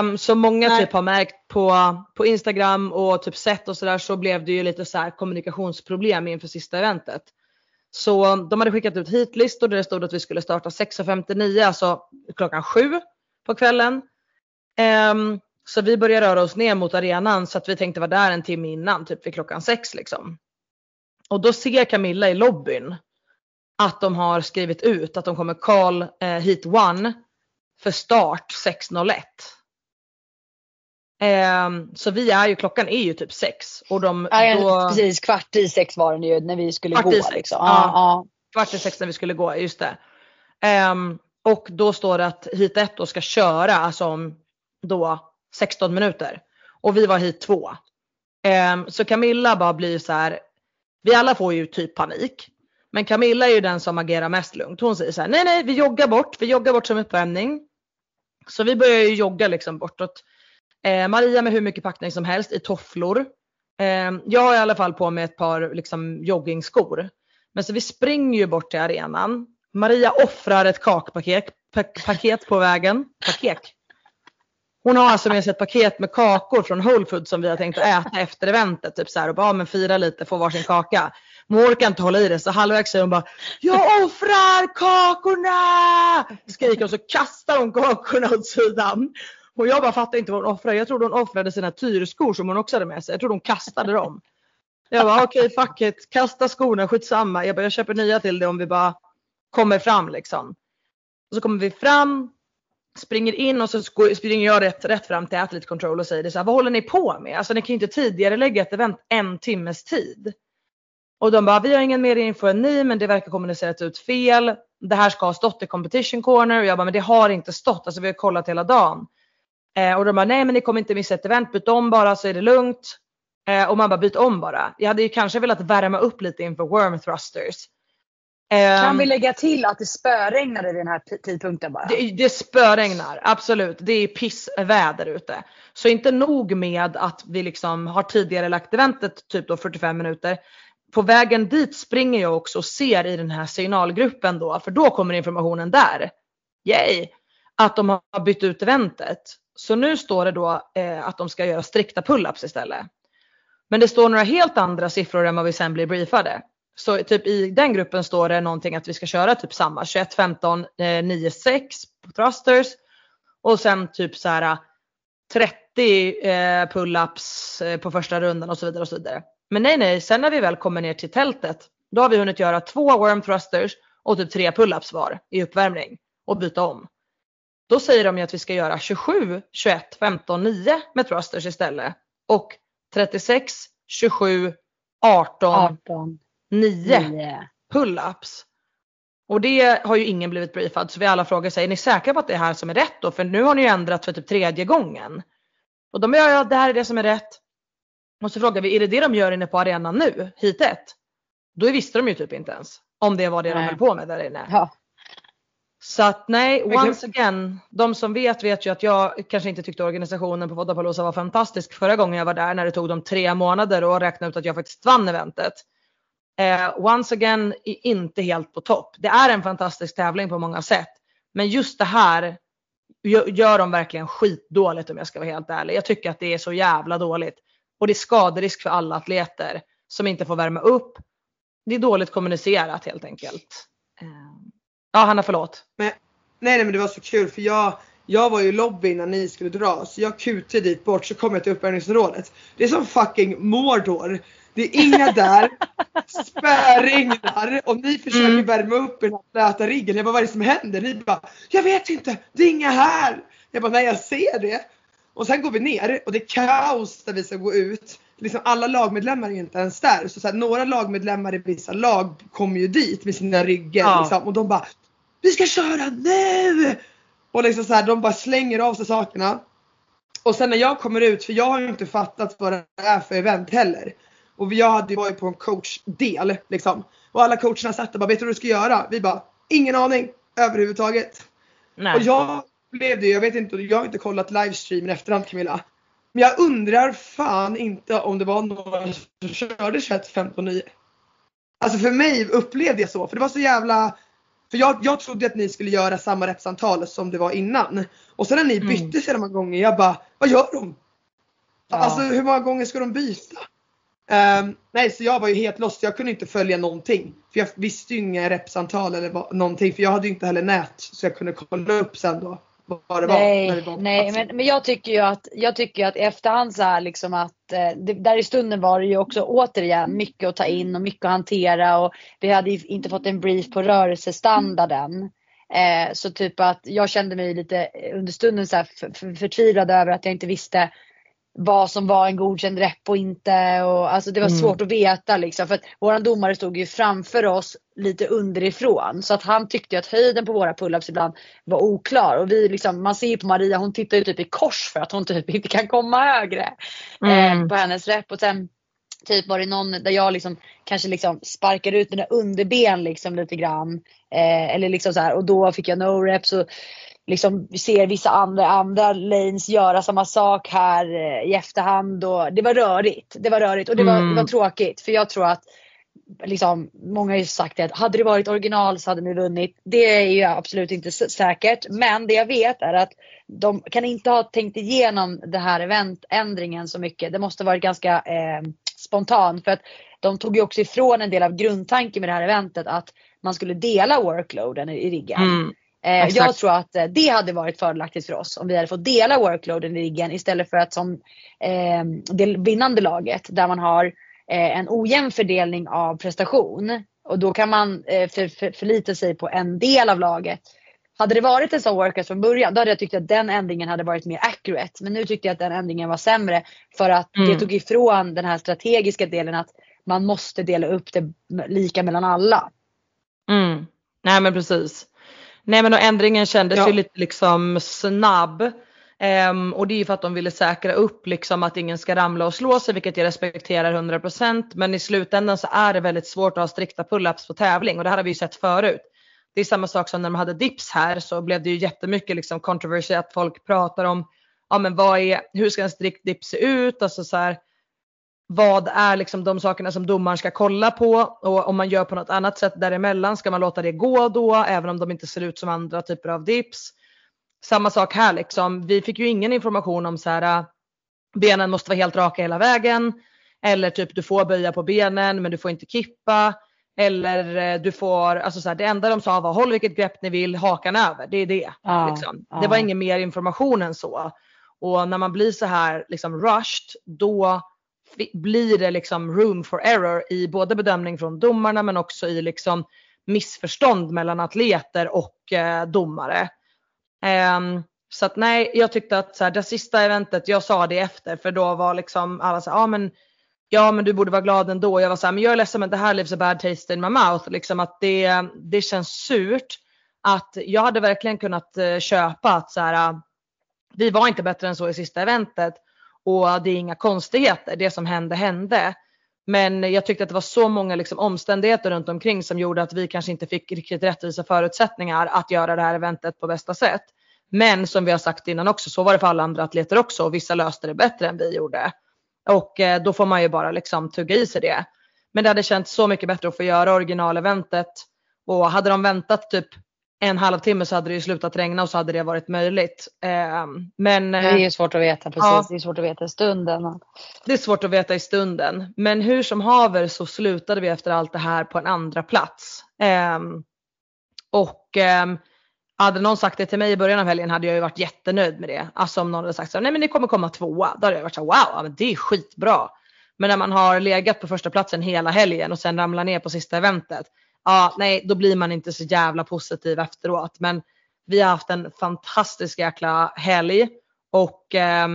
Um, så många Nej. typ har märkt på, på Instagram och typ sett och sådär så blev det ju lite så kommunikationsproblem inför sista eventet. Så de hade skickat ut hitlistor där det stod att vi skulle starta 6.59, alltså klockan 7 på kvällen. Um, så vi började röra oss ner mot arenan så att vi tänkte vara där en timme innan, typ vid klockan 6 liksom. Och då ser Camilla i lobbyn att de har skrivit ut att de kommer call eh, hit one för start 6.01. Eh, så vi är ju, klockan är ju typ 6 och de ja, då, Precis, kvart i sex var den ju när vi skulle gå. Sex, liksom. ja, ja. Kvart i sex när vi skulle gå, just det. Eh, och då står det att hit 1 då ska köra alltså om då 16 minuter. Och vi var hit 2. Eh, så Camilla bara blir så här, vi alla får ju typ panik. Men Camilla är ju den som agerar mest lugnt. Hon säger så här, nej nej vi joggar bort, vi joggar bort som uppvärmning. Så vi börjar ju jogga liksom bortåt. Eh, Maria med hur mycket packning som helst i tofflor. Eh, jag har i alla fall på mig ett par liksom, joggingskor. Men så vi springer ju bort till arenan. Maria offrar ett kakpaket paket på vägen. Paket. Hon har alltså med sig ett paket med kakor från Whole Foods som vi har tänkt att äta efter eventet. Typ så här och bara, ja, men fira lite, få varsin kaka. Men hon orkar inte hålla i det så halvvägs säger hon bara Jag offrar kakorna! Skriker hon så kastar hon kakorna åt sidan. Och jag bara fattar inte vad hon offrar. Jag trodde hon offrade sina tyrskor som hon också hade med sig. Jag trodde hon kastade dem. Jag bara okej okay, fuck it, kasta skorna, skitsamma. Jag bara jag köper nya till det om vi bara kommer fram liksom. Och så kommer vi fram, springer in och så springer jag rätt, rätt fram till Athlete Control och säger det så här, vad håller ni på med? Alltså ni kan ju inte tidigare lägga ett event en timmes tid. Och de bara, vi har ingen mer info än ni men det verkar kommunicerat ut fel. Det här ska ha stått i competition corner och jag bara, men det har inte stått. Alltså vi har kollat hela dagen. Eh, och de bara, nej men ni kommer inte missa ett event, byt om bara så är det lugnt. Eh, och man bara, byt om bara. Jag hade ju kanske velat värma upp lite inför worm thrusters. Eh, kan vi lägga till att det spöregnade vid den här tidpunkten bara? Det, det spöregnar, absolut. Det är pissväder ute. Så inte nog med att vi liksom har tidigare lagt eventet typ då 45 minuter på vägen dit springer jag också och ser i den här signalgruppen då, för då kommer informationen där. Yay! Att de har bytt ut eventet. Så nu står det då eh, att de ska göra strikta pull-ups istället. Men det står några helt andra siffror än vad vi sen blir briefade. Så typ i den gruppen står det någonting att vi ska köra typ samma 21, 15, eh, 9, 6 på thrusters. Och sen typ så här 30 eh, pull-ups eh, på första rundan och så vidare och så vidare. Men nej, nej, sen när vi väl kommer ner till tältet, Då har vi hunnit göra två worm thrusters och typ tre pull-ups var i uppvärmning och byta om. Då säger de ju att vi ska göra 27, 21, 15, 9 med thrusters istället. Och 36, 27, 18, 18, 9 9. pull-ups. Och det har ju ingen blivit briefad så vi alla frågar sig, är ni säkra på att det är här som är rätt då? För nu har ni ju ändrat för typ tredje gången. Och de gör ja, det här är det som är rätt. Och frågar vi, är det det de gör inne på arenan nu, hit ett? Då visste de ju typ inte ens om det var det de Nej. höll på med där inne. Ja. Så att nej, once again, de som vet vet ju att jag kanske inte tyckte organisationen på Vodapalooza var fantastisk förra gången jag var där när det tog dem tre månader att räkna ut att jag faktiskt vann eventet. Eh, once again, i- inte helt på topp. Det är en fantastisk tävling på många sätt. Men just det här gör, gör de verkligen skitdåligt om jag ska vara helt ärlig. Jag tycker att det är så jävla dåligt. Och det är skaderisk för alla atleter som inte får värma upp. Det är dåligt kommunicerat helt enkelt. Eh, ja Hanna förlåt. Nej, nej men det var så kul för jag, jag var ju i lobbyn när ni skulle dra så jag kutade dit bort så kom jag till uppvärmningsområdet. Det är som fucking Mordor. Det är inga där, spöregnar och ni försöker Mm. värma upp i den här blöta riggen. Jag bara vad är det som händer? Ni bara jag vet inte, det är inga här. Jag bara nej jag ser det. Och sen går vi ner och det är kaos där vi ska gå ut. Liksom alla lagmedlemmar är inte ens där. Så, så här, några lagmedlemmar i vissa lag kommer ju dit med sina ryggar Ja. liksom, och de bara Vi ska köra nu! Och liksom så här, de bara slänger av sig sakerna. Och sen när jag kommer ut, för jag har ju inte fattat vad det är för event heller. Och jag hade ju varit på en coachdel liksom. Och alla coacherna satt och bara, vet du vad du ska göra? Vi bara, ingen aning överhuvudtaget. Nej. Och jag blev det, jag vet inte, jag har inte kollat livestreamen efterhand Camilla. Men jag undrar fan inte om det var några som körde 21, 15, 9. Alltså för mig upplevde jag så, för det var så jävla för jag, jag trodde att ni skulle göra samma repsantal som det var innan. Och sen när ni Mm. bytte så många gånger, jag bara, vad gör de? Ja. Alltså hur många gånger ska de byta? Ehm, nej så jag var ju helt lost, jag kunde inte följa någonting. För jag visste ju inga repsantal eller vad, någonting för jag hade ju inte heller nät så jag kunde kolla upp sen då vad det var. Nej, var på nej men, men jag tycker ju att, jag tycker att i efterhand så här liksom att eh, det, där i stunden var det ju också återigen mycket att ta in och mycket att hantera och vi hade inte fått en brief på rörelsestandarden. Eh, så typ att jag kände mig lite under stunden så här för, för, förtvivlad över att jag inte visste vad som var en godkänd rep och inte. Och, alltså det var Mm. svårt att veta liksom. För att våran domare stod ju framför oss lite underifrån. Så att han tyckte att höjden på våra pull-ups ibland var oklar. Och vi liksom, man ser ju på Maria, hon tittar ju typ i kors för att hon typ inte kan komma högre. Mm. Eh, på hennes rep. Och sen typ var det någon där jag liksom kanske liksom sparkar ut mina underben liksom lite grann. Eh, eller liksom så här, och då fick jag no reps. Och, liksom ser vissa andra, andra lanes göra samma sak här eh, i efterhand. Och det var rörigt. Det var rörigt och det var, Mm. det var tråkigt. För jag tror att liksom, många har ju sagt att hade det varit original så hade ni vunnit. Det är ju absolut inte säkert. Men det jag vet är att de kan inte ha tänkt igenom det här eventändringen så mycket. Det måste varit ganska eh, spontant. För att de tog ju också ifrån en del av grundtanken med det här eventet att man skulle dela workloaden i, i riggen. Mm. Eh, jag tror att eh, det hade varit fördelaktigt för oss om vi hade fått dela workloaden i riggen istället för att som eh, det vinnande laget där man har eh, en ojämn fördelning av prestation och då kan man eh, för, för, förlita sig på en del av laget. Hade det varit en sån workout från början då hade jag tyckt att den ändringen hade varit mer accurate. Men nu tyckte jag att den ändringen var sämre för att det Mm. tog ifrån den här strategiska delen att man måste dela upp det lika mellan alla. Mm. Nej men precis. Nej men och ändringen kändes Ja. ju lite liksom snabb. Ehm, och det är ju för att de ville säkra upp liksom att ingen ska ramla och slå sig vilket jag respekterar 100% men i slutändan så är det väldigt svårt att ha strikta pull-ups på tävling och det här har vi ju sett förut. Det är samma sak som när de hade dips här så blev det ju jättemycket liksom controversy att folk pratar om ja men vad är, hur ska en strikt dips se ut? Alltså så här, vad är liksom de sakerna som domaren ska kolla på och om man gör på något annat sätt däremellan ska man låta det gå då även om de inte ser ut som andra typer av dips. Samma sak här liksom. Vi fick ju ingen information om så här äh, benen måste vara helt raka hela vägen eller typ du får böja på benen men du får inte kippa eller eh, du får, alltså så här, det enda de sa var håll vilket grepp ni vill, hakan över. Det är det. Ja, liksom. ja. Det var ingen mer information än så. Och när man blir så här liksom rushed då blir det liksom room for error i både bedömning från domarna men också i liksom missförstånd mellan atleter och eh, domare. Um, så att nej, jag tyckte att så här, det sista eventet, jag sa det efter för då var liksom alla så ja ah, men ja men du borde vara glad ändå. Jag var så här, men jag är ledsen men det här leaves a bad taste in my mouth. Liksom att det, det känns surt. Att jag hade verkligen kunnat eh, köpa att så här, ah, vi var inte bättre än så i sista eventet. Och det är inga konstigheter, det som hände hände. Men jag tyckte att det var så många liksom omständigheter runt omkring som gjorde att vi kanske inte fick riktigt rättvisa förutsättningar att göra det här eventet på bästa sätt. Men som vi har sagt innan också så var det för alla andra atleter också och vissa löste det bättre än vi gjorde. Och eh, då får man ju bara liksom tugga i sig det. Men det hade känts så mycket bättre att få göra originaleventet och hade de väntat typ en halvtimme så hade det ju slutat regna och så hade det varit möjligt. Eh, men, det är ju svårt att veta precis. Ja, det är svårt att veta i stunden. Det är svårt att veta i stunden. Men hur som haver så slutade vi efter allt det här på en andra plats. Eh, och eh, hade någon sagt det till mig i början av helgen hade jag ju varit jättenöjd med det. Alltså om någon hade sagt så nej men ni kommer komma tvåa. Då hade jag varit så wow, men det är skitbra. Men när man har legat på första platsen hela helgen och sen ramlar ner på sista eventet ja, nej, då blir man inte så jävla positiv efteråt. Men vi har haft en fantastisk jäkla helg och eh,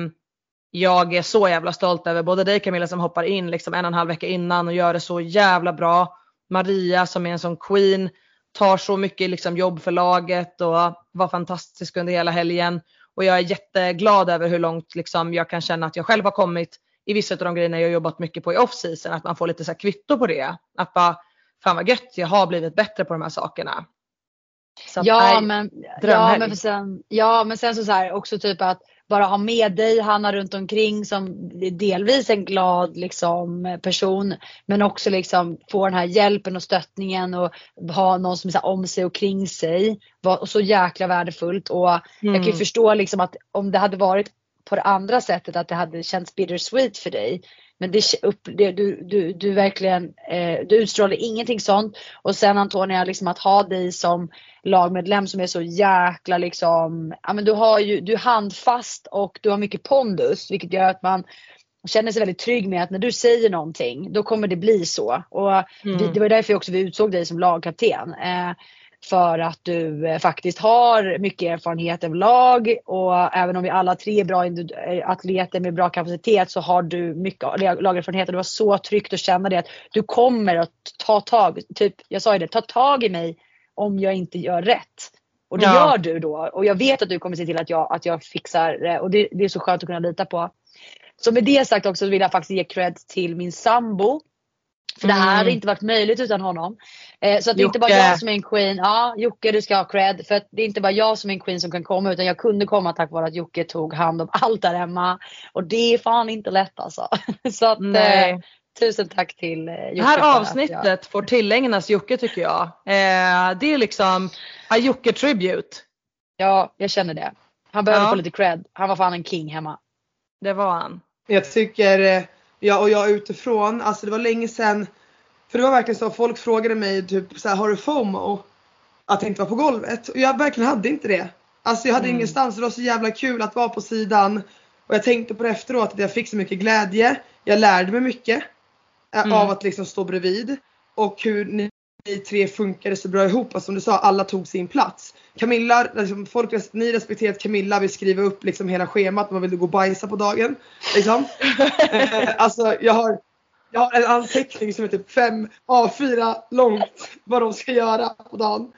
jag är så jävla stolt över både dig Camilla som hoppar in liksom en och en halv vecka innan och gör det så jävla bra. Maria som är en sån queen, tar så mycket liksom jobb för laget och var fantastisk under hela helgen. Och jag är jätteglad över hur långt liksom jag kan känna att jag själv har kommit i vissa av de grejerna jag jobbat mycket på i off-season. Att man får lite så kvitto på det. Att bara, fan vad gött, jag har blivit bättre på de här sakerna. Så ja, men, ja, men sen, ja men sen så, så här, också typ att bara ha med dig Hanna runt omkring som delvis en glad liksom, person men också liksom få den här hjälpen och stöttningen och ha någon som är så om sig och kring sig. Var så jäkla värdefullt och mm. jag kan ju mm. förstå liksom att om det hade varit på det andra sättet att det hade känts bittersweet för dig men det, upp, det, du, du, du verkligen, eh, du utstrålar ingenting sånt. Och sen Antonia, liksom att ha dig som lagmedlem som är så jäkla liksom, ja men du har ju, du är handfast och du har mycket pondus vilket gör att man känner sig väldigt trygg med att när du säger någonting då kommer det bli så. Och mm. vi, det var därför också vi utsåg dig som lagkapten. Eh, för att du eh, faktiskt har mycket erfarenhet av lag och även om vi alla tre är bra eh, atleter med bra kapacitet så har du mycket lagerfarenhet och det var så tryggt att känna det att du kommer att ta tag, typ jag sa ju det, ta tag i mig om jag inte gör rätt. Och det ja. gör du då och jag vet att du kommer se till att jag, att jag fixar det och det, det är så skönt att kunna lita på. Så med det sagt också vill jag faktiskt ge cred till min sambo för det här hade mm. inte varit möjligt utan honom. Eh, så att det är inte bara jag som är en queen. Ja, Jocke du ska ha cred. För att det är inte bara jag som är en queen som kan komma utan jag kunde komma tack vare att Jocke tog hand om allt där hemma. Och det är fan inte lätt alltså. så att eh, tusen tack till eh, Jocke. Det här avsnittet jag... får tillägnas Jocke tycker jag. Eh, det är liksom a Jocke tribute. Ja, jag känner det. Han behöver ja. få lite cred. Han var fan en king hemma. Det var han. Jag tycker eh, Ja och jag utifrån, alltså det var länge sedan. För det var verkligen så, folk frågade mig typ så här, har du FOMO? Att jag inte var på golvet. Och jag verkligen hade inte det. Alltså jag hade mm. ingenstans, det var så jävla kul att vara på sidan. Och jag tänkte på det efteråt att jag fick så mycket glädje. Jag lärde mig mycket. Eh, mm. Av att liksom stå bredvid. Och hur ni, tre funkade så bra ihop. Alltså, som du sa, alla tog sin plats. Camilla, liksom, folk, ni respekterar att Camilla vill skriva upp liksom hela schemat. Man vill gå och bajsa på dagen. Liksom. eh, alltså jag har, jag har en anteckning som är typ 5 A4 långt vad de ska göra på dagen.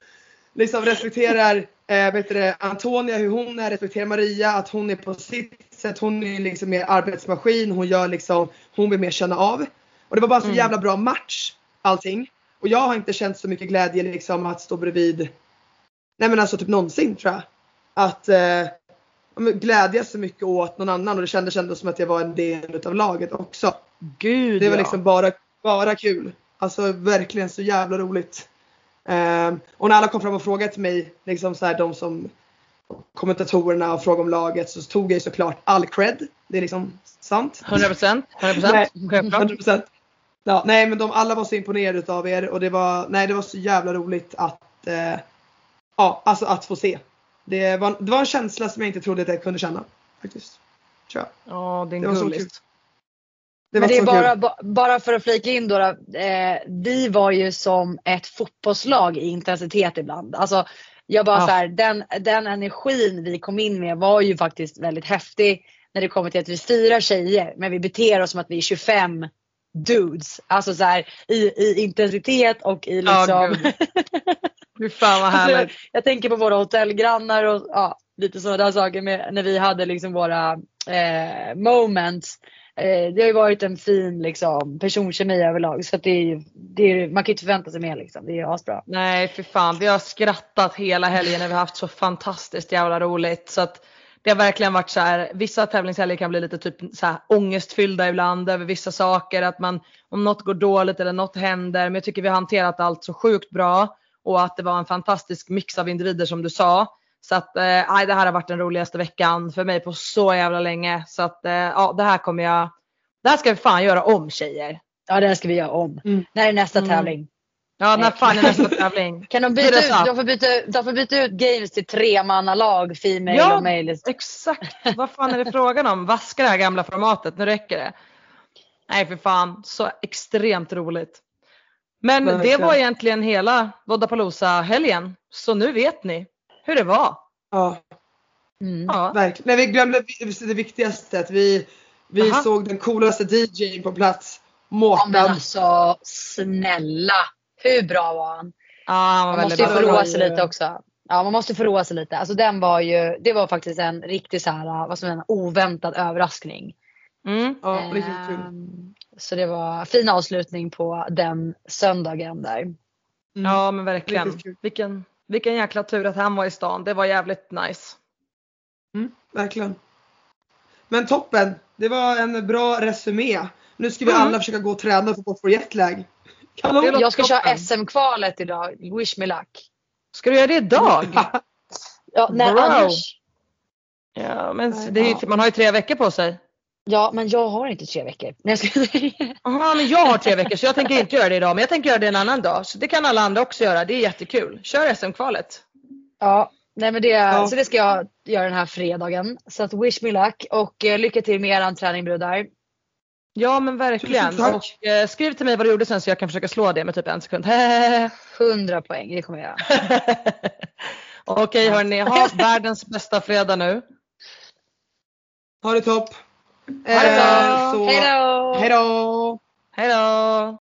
Liksom respekterar eh, vet du, Antonia hur hon är, respekterar Maria att hon är på sitt sätt. Hon är liksom mer arbetsmaskin. Hon gör liksom, hon vill mer känna av. Och det var bara så mm. jävla bra match allting. Och jag har inte känt så mycket glädje liksom att stå bredvid nej men alltså typ någonsin tror jag. Att eh, glädjas så mycket åt någon annan och det kändes ändå som att jag var en del utav laget också. Gud Det var ja. liksom bara, bara kul. Alltså verkligen så jävla roligt. Um, och när alla kom fram och frågade till mig, liksom så här, de som kommentatorerna och frågade om laget så tog jag såklart all cred. Det är liksom sant. 100%. 100%. 100%. Ja, nej men de alla var så imponerade av er och det var, nej, det var så jävla roligt att eh, ja, alltså att få se. Det var, det var en känsla som jag inte trodde att jag kunde känna. Faktiskt. Tror jag. Ja, det är det gulligt. Det Men det är bara, ba- bara för att flika in då. då eh, vi var ju som ett fotbollslag i intensitet ibland. Alltså, jag bara Ja. så här, den, den energin vi kom in med var ju faktiskt väldigt häftig. När det kommer till att vi är fyra tjejer men vi beter oss som att vi är 25 dudes. Alltså så här, i, i intensitet och i Ja, liksom. gud. Fy fan vad Alltså, härligt. jag tänker på våra hotellgrannar och ja, lite sådana saker med, när vi hade liksom våra eh, moments. Eh, det har ju varit en fin liksom, personkemi överlag så att det det man kan ju inte förvänta sig mer liksom. Det är asbra. Nej fy fan, vi har skrattat hela helgen när vi har haft så fantastiskt jävla roligt. Så att det har verkligen varit så här, vissa tävlingshelger kan bli lite typ så här ångestfyllda ibland över vissa saker. Att man, om något går dåligt eller något händer. Men jag tycker vi har hanterat allt så sjukt bra. Och att det var en fantastisk mix av individer som du sa. Så att eh, det här har varit den roligaste veckan för mig på så jävla länge. Så att eh, ja, det här kommer jag, det här ska vi fan göra om tjejer. Ja det här ska vi göra om. Mm. När är nästa Mm. tävling? Ja, när fan är nästa tävling? Kan de byta ut, de får byta, de får byta ut games till tremannalag, female Ja. och male. Exakt, vad fan är det frågan om? Vaska det här gamla formatet, nu räcker det. Nej för fan, så extremt roligt. Men det var egentligen hela Vodapalooza-helgen. Så nu vet ni hur det var. Ja, Mm. Ja, verkligen. Nej, vi glömde det viktigaste. Att vi vi Aha. såg den coolaste DJn på plats. Ja, men Mårten. alltså snälla. Hur bra var han? ja han var Man måste ju få roa sig lite också. Ja man måste få roa sig lite. Alltså den var ju, det var faktiskt en riktig så här, vad som en oväntad överraskning. Mm. Ja, riktigt kul. Ehm, Så det var fin avslutning på den söndagen där. Mm. Ja men verkligen. Vilken, vilken jäkla tur att han var i stan. Det var jävligt nice. Mm, verkligen. Men toppen. Det var en bra resumé. Nu ska vi Mm. alla försöka gå och träna för att få bort vår jetlag. Kanon! Jag ska köra. SM-kvalet idag. Wish me luck. Ska du göra det idag? Ja, när Bro. annars? Ja men det är, ju- man har ju tre veckor på sig. Ja men jag har inte tre veckor. Nej, jag. Jaha men jag har tre veckor så jag tänker inte göra det idag men jag tänker göra det en annan dag. Så det kan alla andra också göra. Det är jättekul. Kör SM-kvalet. ja, nej men det, Ja. så det ska jag göra den här fredagen. Så att wish me luck och eh, lycka till med eran träning brudar. Ja men verkligen. Tusen tack. Och, eh, skriv till mig vad du gjorde sen så jag kan försöka slå det med typ en sekund. 100 poäng, det kommer jag göra. Okej hörni, ha världens bästa fredag nu. Ha det topp. Ha det. Eh, så- Hej då! Hej då! Hej då!